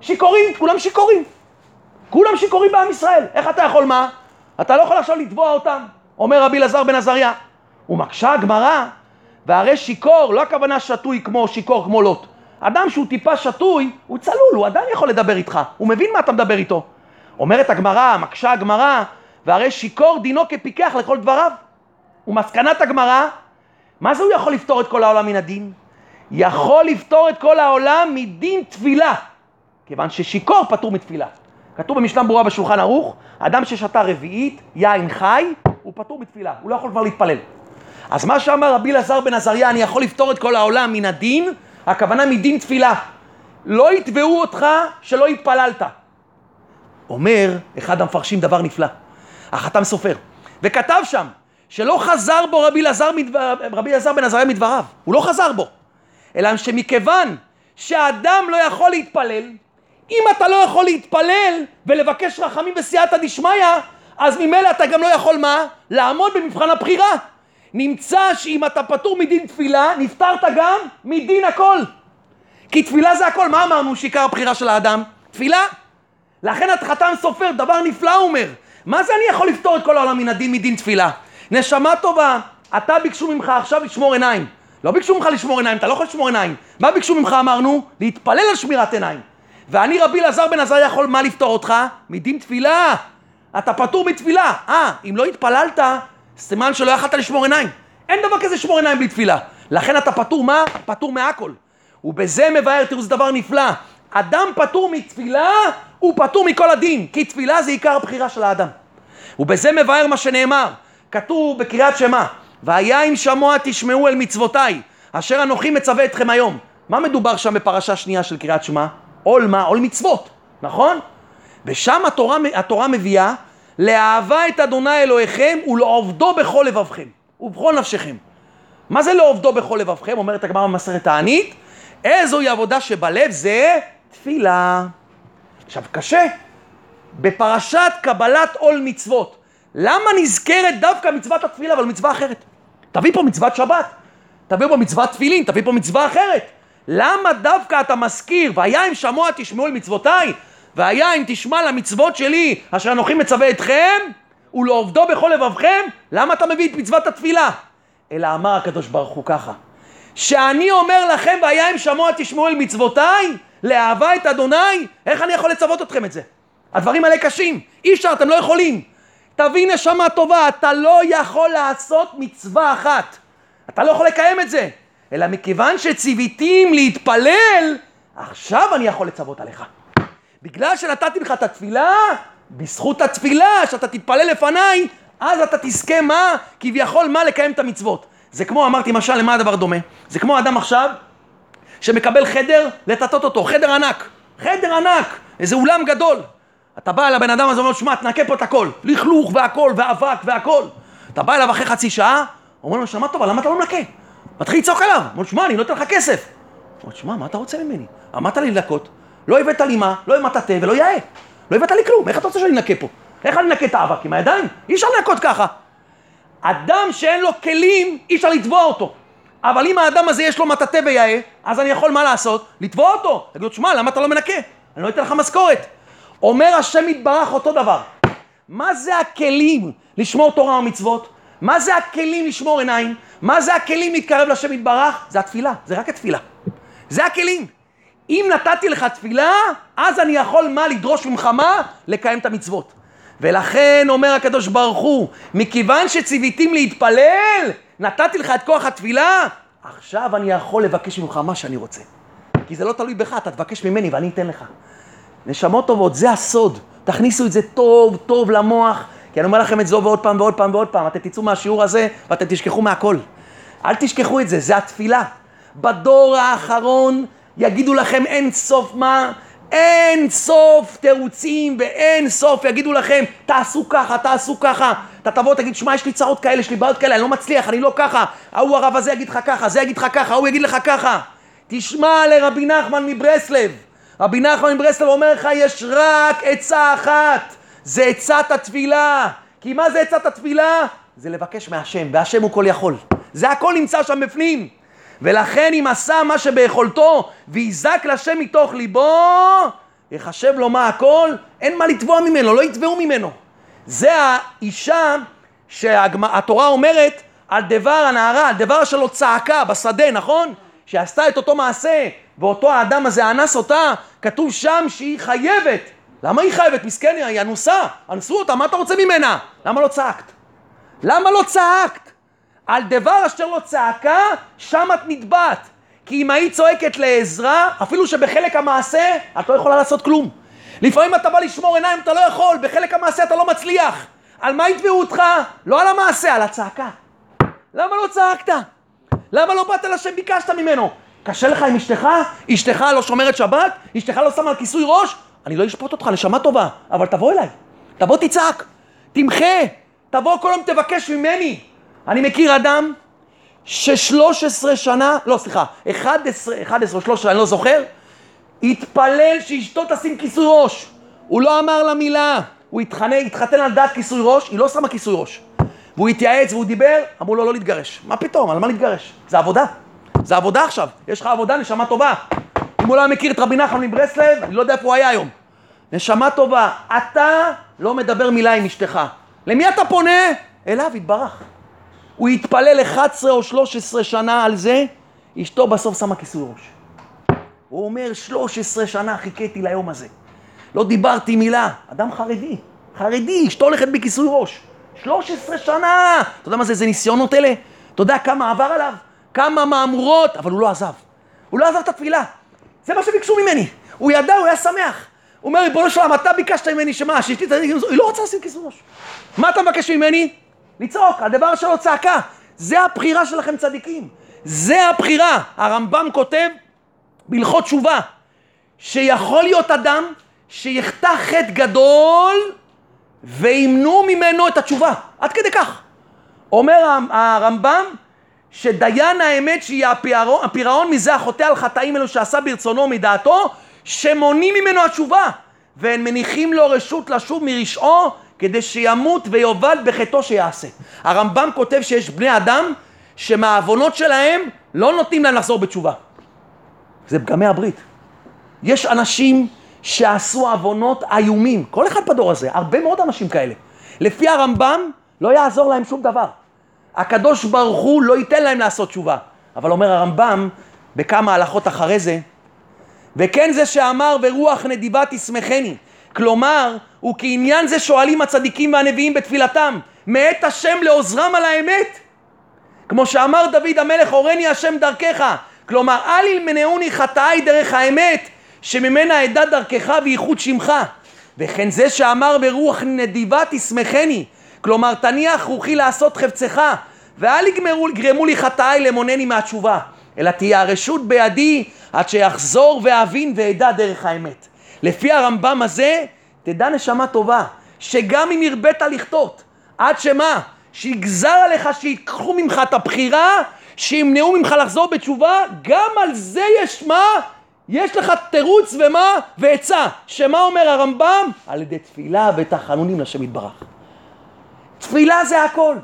שיכורים, כולם שיכורים. כולם שיכורים בעם ישראל. איך אתה יכול מה? אתה לא יכול עכשיו לתבוע אותם, אומר רבי אלעזר בן עזריה. ומקשה הגמרא, והרי שיכור, לא הכוונה שתוי כמו שיכור כמו לוט. אדם שהוא טיפה שתוי, הוא צלול, הוא עדיין יכול לדבר איתך, הוא מבין מה אתה מדבר איתו. אומרת הגמרא, מקשה הגמרא, והרי שיכור דינו כפיקח לכל דבריו. ומסקנת הגמרא, מה זה הוא יכול לפתור את כל העולם מן הדין? יכול לפתור את כל העולם מדין תפילה, כיוון ששיכור פטור מתפילה. כתוב במשנה ברורה בשולחן ערוך, אדם ששתה רביעית, יין חי, הוא פטור מתפילה, הוא לא יכול כבר להתפלל. אז מה שאמר רבי אלעזר בן עזריה, אני יכול לפתור את כל העולם מן הדין, הכוונה מדין תפילה. לא יתבעו אותך שלא התפללת. אומר אחד המפרשים דבר נפלא, החתם סופר, וכתב שם שלא חזר בו רבי אלעזר, מדבר, בן עזריה מדבריו, הוא לא חזר בו, אלא שמכיוון שאדם לא יכול להתפלל, אם אתה לא יכול להתפלל ולבקש רחמים בסייעתא דשמיא, אז ממילא אתה גם לא יכול מה? לעמוד במבחן הבחירה. נמצא שאם אתה פטור מדין תפילה, נפטרת גם מדין הכל. כי תפילה זה הכל. מה אמרנו שעיקר הבחירה של האדם? תפילה. לכן החתם סופר, דבר נפלא הוא אומר. מה זה אני יכול לפתור את כל העולם מן הדין מדין תפילה? נשמה טובה, אתה ביקשו ממך עכשיו לשמור עיניים. לא ביקשו ממך לשמור עיניים, אתה לא יכול לשמור עיניים. מה ביקשו ממך אמרנו? להתפלל על שמירת עיניים. ואני רבי אלעזר בן עזריה יכול מה לפתור אותך? מדין תפילה. אתה פטור מתפילה. אה, אם לא התפללת, סימן שלא יכלת לשמור עיניים. אין דבר כזה לשמור עיניים בלי תפילה. לכן אתה פטור מה? פטור מהכל. ובזה מבאר, תראו, זה דבר נפלא. אדם פטור מתפילה, הוא פטור מכל הדין, כי תפילה זה עיקר הבחירה של האדם. ובזה מבאר מה שנאמר, כתוב בקריאת שמע, והיה אם שמוע תשמעו אל מצוותיי, אשר אנוכי מצווה אתכם היום. מה מדובר שם בפרשה שנייה של קריאת שמע? עול מה? עול מצוות, נכון? ושם התורה, התורה מביאה לאהבה את אדוני אלוהיכם ולעובדו בכל לבבכם ובכל נפשכם. מה זה לעובדו בכל לבבכם? אומרת הגמרא במסכת הענית, איזוהי עבודה שבלב זה תפילה. עכשיו קשה, בפרשת קבלת עול מצוות, למה נזכרת דווקא מצוות התפילה אבל מצווה אחרת? תביא פה מצוות שבת, תביא פה מצוות תפילין, תביא פה מצווה אחרת. למה דווקא אתה מזכיר, והיה אם שמוע תשמעו אל מצוותיי, והיה אם תשמע למצוות שלי, אשר אנוכי מצווה אתכם, ולעובדו בכל לבבכם, למה אתה מביא את מצוות התפילה? אלא אמר הקדוש ברוך הוא ככה, שאני אומר לכם, והיה אם שמוע תשמעו אל מצוותיי, לאהבה את אדוני, איך אני יכול לצוות אתכם את זה? הדברים האלה קשים, אי אפשר, אתם לא יכולים. תביא נשמה טובה, אתה לא יכול לעשות מצווה אחת. אתה לא יכול לקיים את זה. אלא מכיוון שציוויתים להתפלל, עכשיו אני יכול לצוות עליך. בגלל שנתתי לך את התפילה, בזכות התפילה, שאתה תתפלל לפניי, אז אתה תזכה מה? כביכול מה? לקיים את המצוות. זה כמו, אמרתי משל, למה הדבר דומה? זה כמו אדם עכשיו שמקבל חדר לטטות אותו, חדר ענק, חדר ענק, איזה אולם גדול. אתה בא אל הבן אדם הזה ואומר שמע, תנקה פה את הכל, לכלוך והכל, ואבק והכל. אתה בא אליו אחרי חצי שעה, אומר לו, שמע טובה, למה אתה לא מנקה? מתחיל לצעוק עליו, אומר, שמע, אני לא אתן לך כסף. אומר, שמע, מה אתה רוצה ממני? אמרת לי לנקות, לא הבאת לי מה, לא הבאת תה ולא יאה. לא הבאת לי כלום, איך אתה רוצה שאני אנקה פה? איך אני אנקה את האבק? עם הידיים? אי אפשר לנקות ככה. אדם שאין לו כלים, אי אפשר לתבוע אותו. אבל אם האדם הזה יש לו מטאטא ויאה, אז אני יכול מה לעשות? לתבוע אותו. תגיד לו, שמע, למה אתה לא מנקה? אני לא אתן לך משכורת. אומר השם יתברך אותו דבר. מה זה הכלים לשמור תורה ומצוות? מה זה הכלים לשמור עיניים? מה זה הכלים להתקרב לשם יתברך? זה התפילה, זה רק התפילה. זה הכלים. אם נתתי לך תפילה, אז אני יכול מה לדרוש ממך מה? לקיים את המצוות. ולכן אומר הקדוש ברוך הוא, מכיוון שציוויתים להתפלל, נתתי לך את כוח התפילה, עכשיו אני יכול לבקש ממך מה שאני רוצה. כי זה לא תלוי בך, אתה תבקש ממני ואני אתן לך. נשמות טובות, זה הסוד. תכניסו את זה טוב טוב למוח, כי אני אומר לכם את זה ועוד פעם ועוד פעם ועוד פעם. אתם תצאו מהשיעור הזה ואתם תשכחו מהכל. אל תשכחו את זה, זה התפילה. בדור האחרון יגידו לכם אין סוף מה, אין סוף תירוצים ואין סוף יגידו לכם, תעשו ככה, תעשו ככה. אתה תבוא, תגיד, שמע, יש לי צרות כאלה, יש לי בעיות כאלה, אני לא מצליח, אני לא ככה. ההוא הרב הזה יגיד לך ככה, זה יגיד לך ככה, ההוא יגיד לך ככה. תשמע לרבי נחמן מברסלב. רבי נחמן מברסלב אומר לך, יש רק עצה אחת, זה עצת התפילה. כי מה זה עצת התפילה? זה לבקש מהשם, והשם הוא כל יכול. זה הכל נמצא שם בפנים. ולכן אם עשה מה שביכולתו ויזק לשם מתוך ליבו, יחשב לו מה הכל, אין מה לתבוע ממנו, לא יתבעו ממנו. זה האישה שהתורה אומרת על דבר הנערה, על דבר שלו צעקה בשדה, נכון? שעשתה את אותו מעשה ואותו האדם הזה אנס אותה, כתוב שם שהיא חייבת. למה היא חייבת? מסכן, היא אנוסה, אנסו אותה, מה אתה רוצה ממנה? למה לא צעקת? למה לא צעקת? על דבר אשר לא צעקה, שם את נתבעת. כי אם היית צועקת לעזרה, אפילו שבחלק המעשה, את לא יכולה לעשות כלום. לפעמים אתה בא לשמור עיניים, אתה לא יכול, בחלק המעשה אתה לא מצליח. על מה יתבעו אותך? לא על המעשה, על הצעקה. למה לא צעקת? למה לא באת לשם ביקשת ממנו? קשה לך עם אשתך? אשתך לא שומרת שבת? אשתך לא שמה על כיסוי ראש? אני לא אשפוט אותך, נשמה טובה, אבל תבוא אליי. תבוא תצעק, תמחה, תבוא כל יום תבקש ממני. אני מכיר אדם ששלוש עשרה שנה, לא סליחה, אחד עשרה, אחד עשרה, שלוש עשרה, אני לא זוכר, התפלל שאשתו תשים כיסוי ראש. הוא לא אמר לה מילה, הוא התחנן, התחתן על דעת כיסוי ראש, היא לא שמה כיסוי ראש. והוא התייעץ והוא דיבר, אמרו לו לא להתגרש. מה פתאום, על מה להתגרש? זה עבודה. זה עבודה עכשיו, יש לך עבודה, נשמה טובה. אם הוא לא היה מכיר את רבי נחמן מברסלב, אני לא יודע איפה הוא היה היום. נשמה טובה, אתה לא מדבר מילה עם אשתך. למי אתה פונה? אליו, יתברך. הוא התפלל 11 או 13 שנה על זה, אשתו בסוף שמה כיסוי ראש. הוא אומר, 13 שנה חיכיתי ליום הזה. לא דיברתי מילה. אדם חרדי, חרדי, אשתו הולכת בכיסוי ראש. 13 שנה! אתה יודע מה זה, זה ניסיונות אלה? אתה יודע כמה עבר עליו? כמה מהמורות, אבל הוא לא עזב. הוא לא עזב את התפילה. זה מה שביקשו ממני. הוא ידע, הוא היה שמח. הוא אומר, ריבונו של עולם, אתה ביקשת ממני שמה, שאשתי תגיד, היא לא רוצה לשים כיסוי ראש. מה אתה מבקש ממני? לצעוק, הדבר שלו צעקה. זה הבחירה שלכם צדיקים. זה הבחירה. הרמב"ם כותב בהלכות תשובה, שיכול להיות אדם שיחטא חטא גדול וימנעו ממנו את התשובה. עד כדי כך. אומר הרמב"ם שדיין האמת שהיא הפירעון, הפירעון מזה החוטא על חטאים אלו שעשה ברצונו מדעתו, שמונעים ממנו התשובה, והם מניחים לו רשות לשוב מרשעו כדי שימות ויאבד בחטאו שיעשה. הרמב"ם כותב שיש בני אדם שמהעוונות שלהם לא נותנים להם לחזור בתשובה. זה פגמי הברית. יש אנשים שעשו עוונות איומים, כל אחד בדור הזה, הרבה מאוד אנשים כאלה. לפי הרמב"ם לא יעזור להם שום דבר. הקדוש ברוך הוא לא ייתן להם לעשות תשובה. אבל אומר הרמב"ם בכמה הלכות אחרי זה, וכן זה שאמר ורוח נדיבה תשמחני. כלומר, הוא כעניין זה שואלים הצדיקים והנביאים בתפילתם, מאת השם לעוזרם על האמת. כמו שאמר דוד המלך, הורני השם דרכך. כלומר, אל ילמנעוני חטאי דרך האמת, שממנה אדע דרכך וייחוד שמך. וכן זה שאמר ברוח נדיבה תשמחני. כלומר, תניח רוחי לעשות חפצך, ואל יגמרו, יגרמו לי חטאי למונני מהתשובה, אלא תהיה הרשות בידי עד שיחזור ואבין ואדע דרך האמת. לפי הרמב"ם הזה, תדע נשמה טובה, שגם אם הרבית לכתות, עד שמה? שיגזר עליך שיקחו ממך את הבחירה, שימנעו ממך לחזור בתשובה, גם על זה יש מה? יש לך תירוץ ומה? ועצה. שמה אומר הרמב"ם? על ידי תפילה ותחנונים לשם יתברך. תפילה זה הכל.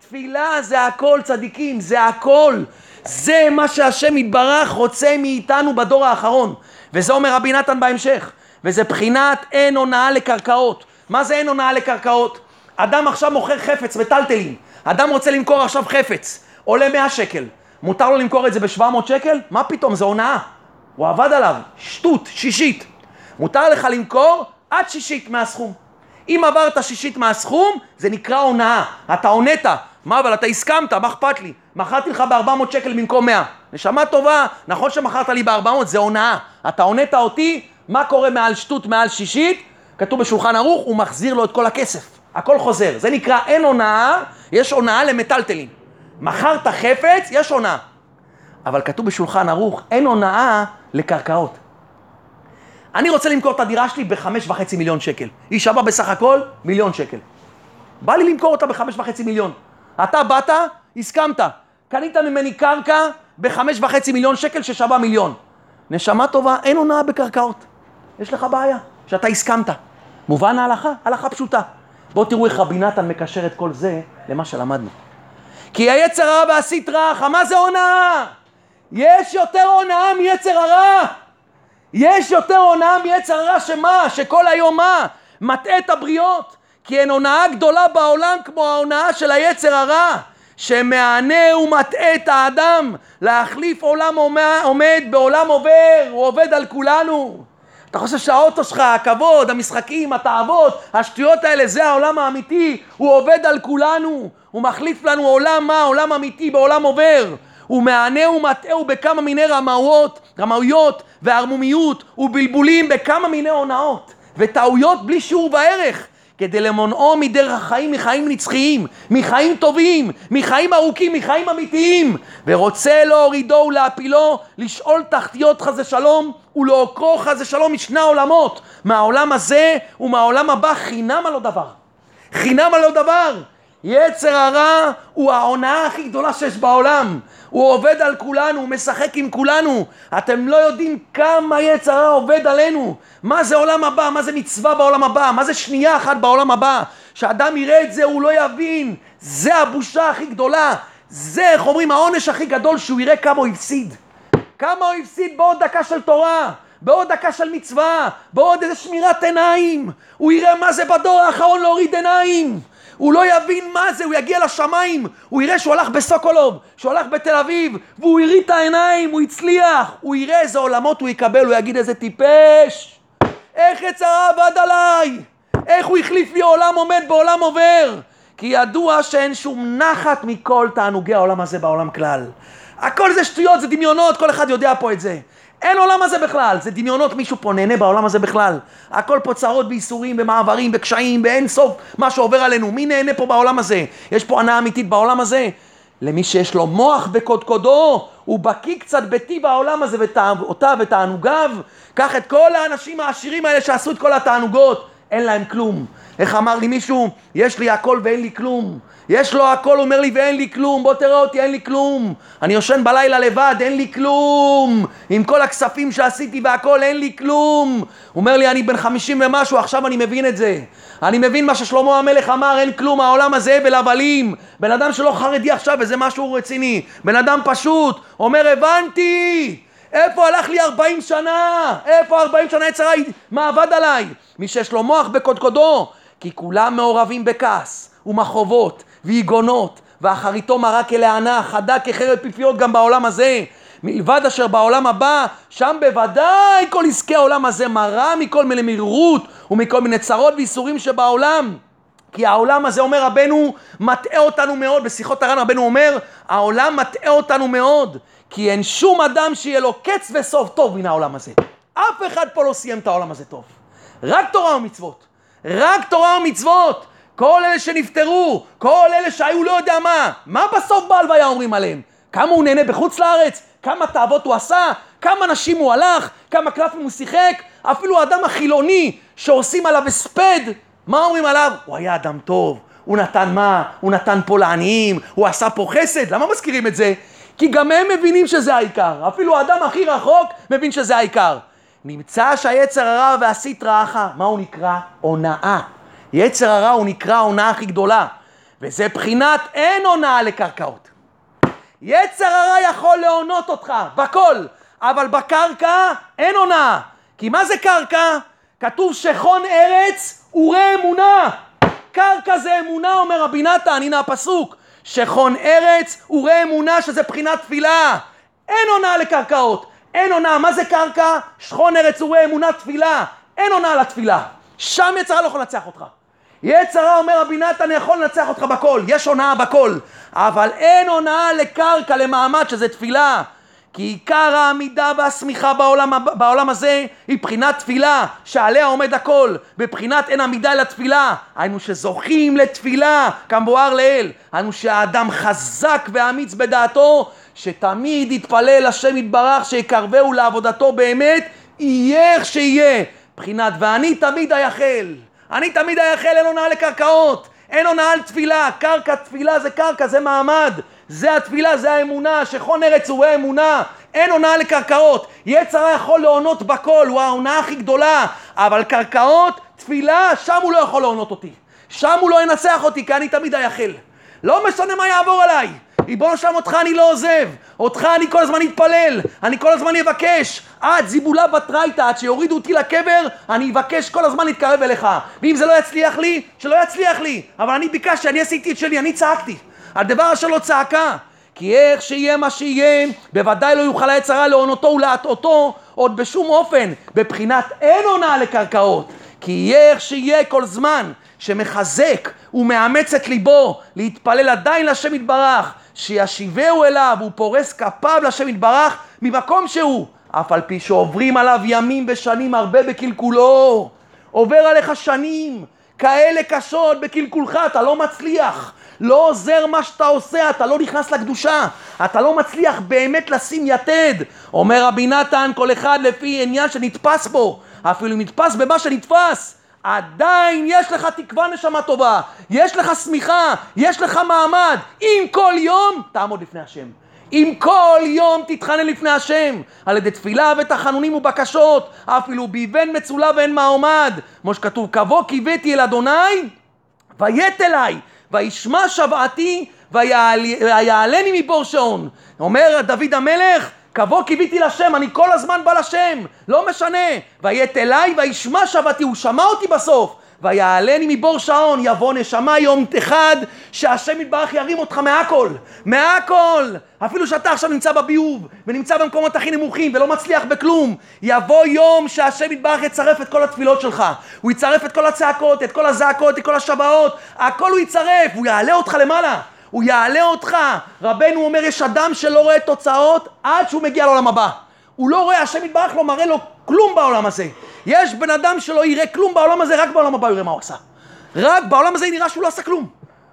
תפילה זה הכל, צדיקים, זה הכל. זה מה שהשם יתברך רוצה מאיתנו בדור האחרון. וזה אומר רבי נתן בהמשך. וזה בחינת אין הונאה לקרקעות. מה זה אין הונאה לקרקעות? אדם עכשיו מוכר חפץ מטלטלים. אדם רוצה למכור עכשיו חפץ. עולה 100 שקל. מותר לו למכור את זה ב-700 שקל? מה פתאום, זה הונאה. הוא עבד עליו, שטות, שישית. מותר לך למכור עד שישית מהסכום. אם עברת שישית מהסכום, זה נקרא הונאה. אתה הונית. מה, אבל אתה הסכמת, מה אכפת לי? מכרתי לך ב-400 שקל במקום 100. נשמה טובה, נכון שמכרת לי ב-400, זה הונאה. אתה הונית אותי, מה קורה מעל שטות, מעל שישית? כתוב בשולחן ערוך, הוא מחזיר לו את כל הכסף. הכל חוזר. זה נקרא אין הונאה, יש הונאה למטלטלים. מכרת חפץ, יש הונאה. אבל כתוב בשולחן ערוך, אין הונאה לקרקעות. אני רוצה למכור את הדירה שלי בחמש וחצי מיליון שקל. היא שווה בסך הכל מיליון שקל. בא לי למכור אותה בחמש וחצי מיליון. אתה באת, הסכמת. קנית ממני קרקע בחמש וחצי מיליון שקל ששווה מיליון. נשמה טובה, אין הונאה בקרקעות. יש לך בעיה, שאתה הסכמת. מובן ההלכה? הלכה פשוטה. בואו תראו איך רבי נתן מקשר את כל זה למה שלמדנו. כי היצר הרע והסית רעך, מה זה הונאה? יש יותר הונאה מיצר הרע. יש יותר הונאה מיצר הרע שמה? שכל היום מה? מטעה את הבריות. כי אין הונאה גדולה בעולם כמו ההונאה של היצר הרע. שמענה ומטעה את האדם להחליף עולם עומד בעולם עובר, הוא עובד על כולנו. אתה חושב שהאוטו שלך, הכבוד, המשחקים, התאוות, השטויות האלה, זה העולם האמיתי, הוא עובד על כולנו, הוא מחליף לנו עולם מה? עולם אמיתי בעולם עובר. הוא מענה ומטעה בכמה מיני רמאויות, רמאויות וערמומיות ובלבולים בכמה מיני הונאות וטעויות בלי שיעור וערך. כדי למונעו מדרך החיים מחיים נצחיים, מחיים טובים, מחיים ארוכים, מחיים אמיתיים, ורוצה להורידו ולהפילו, לשאול תחתיות חזה שלום, ולעוקרו חזה שלום משני העולמות, מהעולם הזה ומהעולם הבא, חינם הלא דבר. חינם הלא דבר. יצר הרע הוא ההונאה הכי גדולה שיש בעולם. הוא עובד על כולנו, הוא משחק עם כולנו. אתם לא יודעים כמה יצר הרע עובד עלינו. מה זה עולם הבא? מה זה מצווה בעולם הבא? מה זה שנייה אחת בעולם הבא? שאדם יראה את זה, הוא לא יבין. זה הבושה הכי גדולה. זה, איך אומרים, העונש הכי גדול, שהוא יראה כמה הוא הפסיד. כמה הוא הפסיד בעוד דקה של תורה. בעוד דקה של מצווה, בעוד איזה שמירת עיניים. הוא יראה מה זה בדור האחרון להוריד עיניים. הוא לא יבין מה זה, הוא יגיע לשמיים, הוא יראה שהוא הלך בסוקולוב, שהוא הלך בתל אביב, והוא הריד את העיניים, הוא הצליח, הוא יראה איזה עולמות הוא יקבל, הוא יגיד איזה טיפש, איך יצרה עבד עליי, איך הוא החליף לי עולם עומד בעולם עובר, כי ידוע שאין שום נחת מכל תענוגי העולם הזה בעולם כלל. הכל זה שטויות, זה דמיונות, כל אחד יודע פה את זה. אין עולם הזה בכלל, זה דמיונות, מישהו פה נהנה בעולם הזה בכלל. הכל פה צרות בייסורים, במעברים, בקשיים, באין סוף מה שעובר עלינו. מי נהנה פה בעולם הזה? יש פה הנאה אמיתית בעולם הזה? למי שיש לו מוח בקודקודו, הוא בקיא קצת בטיב העולם הזה ותאוותיו ותענוגיו. קח את כל האנשים העשירים האלה שעשו את כל התענוגות, אין להם כלום. איך אמר לי מישהו? יש לי הכל ואין לי כלום. יש לו הכל, אומר לי, ואין לי כלום, בוא תראה אותי, אין לי כלום. אני יושן בלילה לבד, אין לי כלום. עם כל הכספים שעשיתי והכל, אין לי כלום. אומר לי, אני בן חמישים ומשהו, עכשיו אני מבין את זה. אני מבין מה ששלמה המלך אמר, אין כלום, העולם הזה הבל הבלים. בן אדם שלא חרדי עכשיו, וזה משהו רציני. בן אדם פשוט, אומר, הבנתי. איפה הלך לי ארבעים שנה? איפה ארבעים שנה יצרה, מה עבד עליי? מי שיש לו מוח בקודקודו, כי כולם מעורבים בכעס ומחובות ויגונות, ואחריתו מרה כלענה, חדה כחרב פיפיות גם בעולם הזה. מלבד אשר בעולם הבא, שם בוודאי כל עסקי העולם הזה מרה מכל מיני מרירות ומכל מיני צרות ואיסורים שבעולם. כי העולם הזה, אומר רבנו, מטעה אותנו מאוד. בשיחות הר"ן רבנו אומר, העולם מטעה אותנו מאוד. כי אין שום אדם שיהיה לו קץ וסוף טוב מן העולם הזה. אף אחד פה לא סיים את העולם הזה טוב. רק תורה ומצוות. רק תורה ומצוות. כל אלה שנפטרו, כל אלה שהיו לא יודע מה, מה בסוף בהלוויה אומרים עליהם? כמה הוא נהנה בחוץ לארץ? כמה תאוות הוא עשה? כמה נשים הוא הלך? כמה קלפים הוא שיחק? אפילו האדם החילוני שעושים עליו הספד, מה אומרים עליו? הוא היה אדם טוב, הוא נתן מה? הוא נתן פה לעניים, הוא עשה פה חסד, למה מזכירים את זה? כי גם הם מבינים שזה העיקר, אפילו האדם הכי רחוק מבין שזה העיקר. נמצא שהיצר הרע והסית רעך, מה הוא נקרא? הונאה. יצר הרע הוא נקרא ההונאה הכי גדולה, וזה בחינת אין הונאה לקרקעות. יצר הרע יכול להונות אותך בכל, אבל בקרקע אין הונאה. כי מה זה קרקע? כתוב שכון ארץ וראה אמונה. קרקע זה אמונה, אומר רבי נתן, הנה הפסוק. שכון ארץ וראה אמונה שזה בחינת תפילה. אין הונאה לקרקעות. אין הונאה. מה זה קרקע? שכון ארץ וראה אמונה תפילה. אין הונאה לתפילה. שם יצרה לא יכול לנצח אותך. יצרה אומר רבי נתן יכול לנצח אותך בכל, יש הונאה בכל, אבל אין הונאה לקרקע, למעמד שזה תפילה. כי עיקר העמידה והשמיכה בעולם, בעולם הזה היא בחינת תפילה, שעליה עומד הכל, בבחינת אין עמידה אלא תפילה. היינו שזוכים לתפילה, כמבואר לאל. היינו שהאדם חזק ואמיץ בדעתו, שתמיד יתפלל השם יתברך שיקרבהו לעבודתו באמת, יהיה איך שיהיה. מבחינת ואני תמיד אייחל. אני תמיד אייחל, אין הונאה לקרקעות. אין הונאה לתפילה. קרקע תפילה זה קרקע, זה מעמד. זה התפילה, זה האמונה, שכון ארץ הוא אמונה. אין הונאה לקרקעות. יצר יכול להונות בכל, הוא ההונאה הכי גדולה. אבל קרקעות, תפילה, שם הוא לא יכול להונות אותי. שם הוא לא ינצח אותי, כי אני תמיד אייחל. לא משנה מה יעבור עליי. ריבונו שלם, אותך אני לא עוזב. אותך אני כל הזמן אתפלל. אני כל הזמן אבקש. עד זיבולה בתרייתא, עד שיורידו אותי לקבר, אני אבקש כל הזמן להתקרב אליך. ואם זה לא יצליח לי, שלא יצליח לי. אבל אני ביקשתי, אני עשיתי את שלי, אני צעקתי. הדבר אשר לא צעקה. כי איך שיהיה מה שיהיה, בוודאי לא יוכל העץ הרע להונותו ולהטעותו עוד בשום אופן, בבחינת אין הונאה לקרקעות. כי יהיה איך שיהיה כל זמן שמחזק ומאמץ את ליבו להתפלל עדיין לשם יתברך, שישיבהו אליו, הוא פורס כפיו לשם יתברך ממקום שהוא, אף על פי שעוברים עליו ימים ושנים הרבה בקלקולו. עובר עליך שנים כאלה קשות בקלקולך, אתה לא מצליח. לא עוזר מה שאתה עושה, אתה לא נכנס לקדושה, אתה לא מצליח באמת לשים יתד. אומר רבי נתן, כל אחד לפי עניין שנתפס בו, אפילו נתפס במה שנתפס. עדיין יש לך תקווה נשמה טובה, יש לך שמיכה, יש לך מעמד. אם כל יום תעמוד לפני השם. אם כל יום תתחנן לפני השם, על ידי תפילה ותחנונים ובקשות, אפילו באבן מצולה ואין מעומד. כמו שכתוב, כבוא קיוויתי אל אדוני, ויית אליי, וישמע שוועתי, ויעלני מבור שעון. אומר דוד המלך, כבוא קיוויתי לשם, אני כל הזמן בא לשם, לא משנה. ויית אליי וישמע שבתי, הוא שמע אותי בסוף. ויעלני מבור שעון, יבוא נשמה יום אחד שהשם יתברך ירים אותך מהכל, מהכל. אפילו שאתה עכשיו נמצא בביוב ונמצא במקומות הכי נמוכים ולא מצליח בכלום, יבוא יום שהשם יתברך יצרף את כל התפילות שלך. הוא יצרף את כל הצעקות, את כל הזעקות, את כל השבעות, הכל הוא יצרף, הוא יעלה אותך למעלה. הוא יעלה אותך. רבנו אומר, יש אדם שלא רואה תוצאות עד שהוא מגיע לעולם הבא. הוא לא רואה, השם יתברך לא מראה לו כלום בעולם הזה. יש בן אדם שלא יראה כלום בעולם הזה, רק בעולם הבא הוא יראה מה הוא עשה. רק בעולם הזה נראה שהוא לא עשה כלום.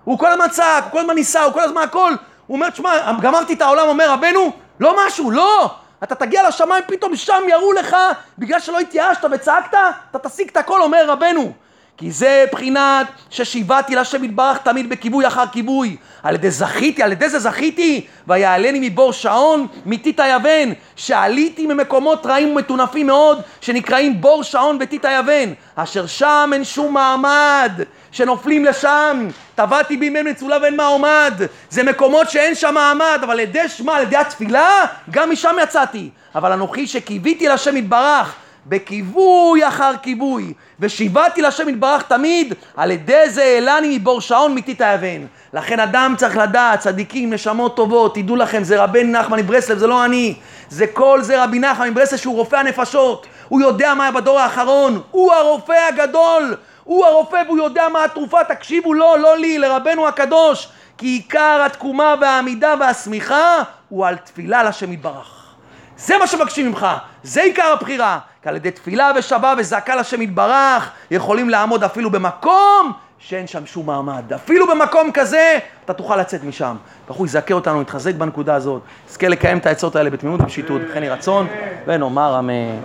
הוא כל הזמן צעק, הוא כל הזמן ניסה, הוא כל הזמן הכל. הוא אומר, תשמע, גמרתי את העולם, אומר רבנו, לא משהו, לא. אתה תגיע לשמיים, פתאום שם יראו לך, בגלל שלא התייאשת וצעקת, אתה תשיג את הכל, אומר רבנו. כי זה בחינת ששיבעתי לשם יתברך תמיד בכיבוי אחר כיבוי. על ידי זכיתי, על ידי זה זכיתי, ויעלני מבור שעון מטיט היוון, שעליתי ממקומות רעים ומטונפים מאוד, שנקראים בור שעון וטיט היוון, אשר שם אין שום מעמד, שנופלים לשם, טבעתי בימי מצולה ואין מעמד, זה מקומות שאין שם מעמד, אבל על ידי שמה, על ידי התפילה, גם משם יצאתי. אבל אנוכי שקיוויתי לשם יתברך, בכיבוי אחר כיבוי, ושיבעתי לשם יתברך תמיד, על ידי זה העלני מבור שעון מטיט האבן. לכן אדם צריך לדעת, צדיקים, נשמות טובות, תדעו לכם, זה רבן נחמן מברסלב, זה לא אני, זה כל זה רבי נחמן מברסלב שהוא רופא הנפשות, הוא יודע מה היה בדור האחרון, הוא הרופא הגדול, הוא הרופא והוא יודע מה התרופה, תקשיבו לו, לא לי, לרבנו הקדוש, כי עיקר התקומה והעמידה והשמיכה הוא על תפילה לשם יתברך. זה מה שמבקשים ממך, זה עיקר הבחירה. כי על ידי תפילה ושבה וזעקה לשם יתברך, יכולים לעמוד אפילו במקום שאין שם שום מעמד. אפילו במקום כזה, אתה תוכל לצאת משם. ברוך הוא יזכה אותנו, יתחזק בנקודה הזאת, נזכה לקיים את העצות האלה בתמימות ובשיטות, וכן יהי רצון, ונאמר אמן.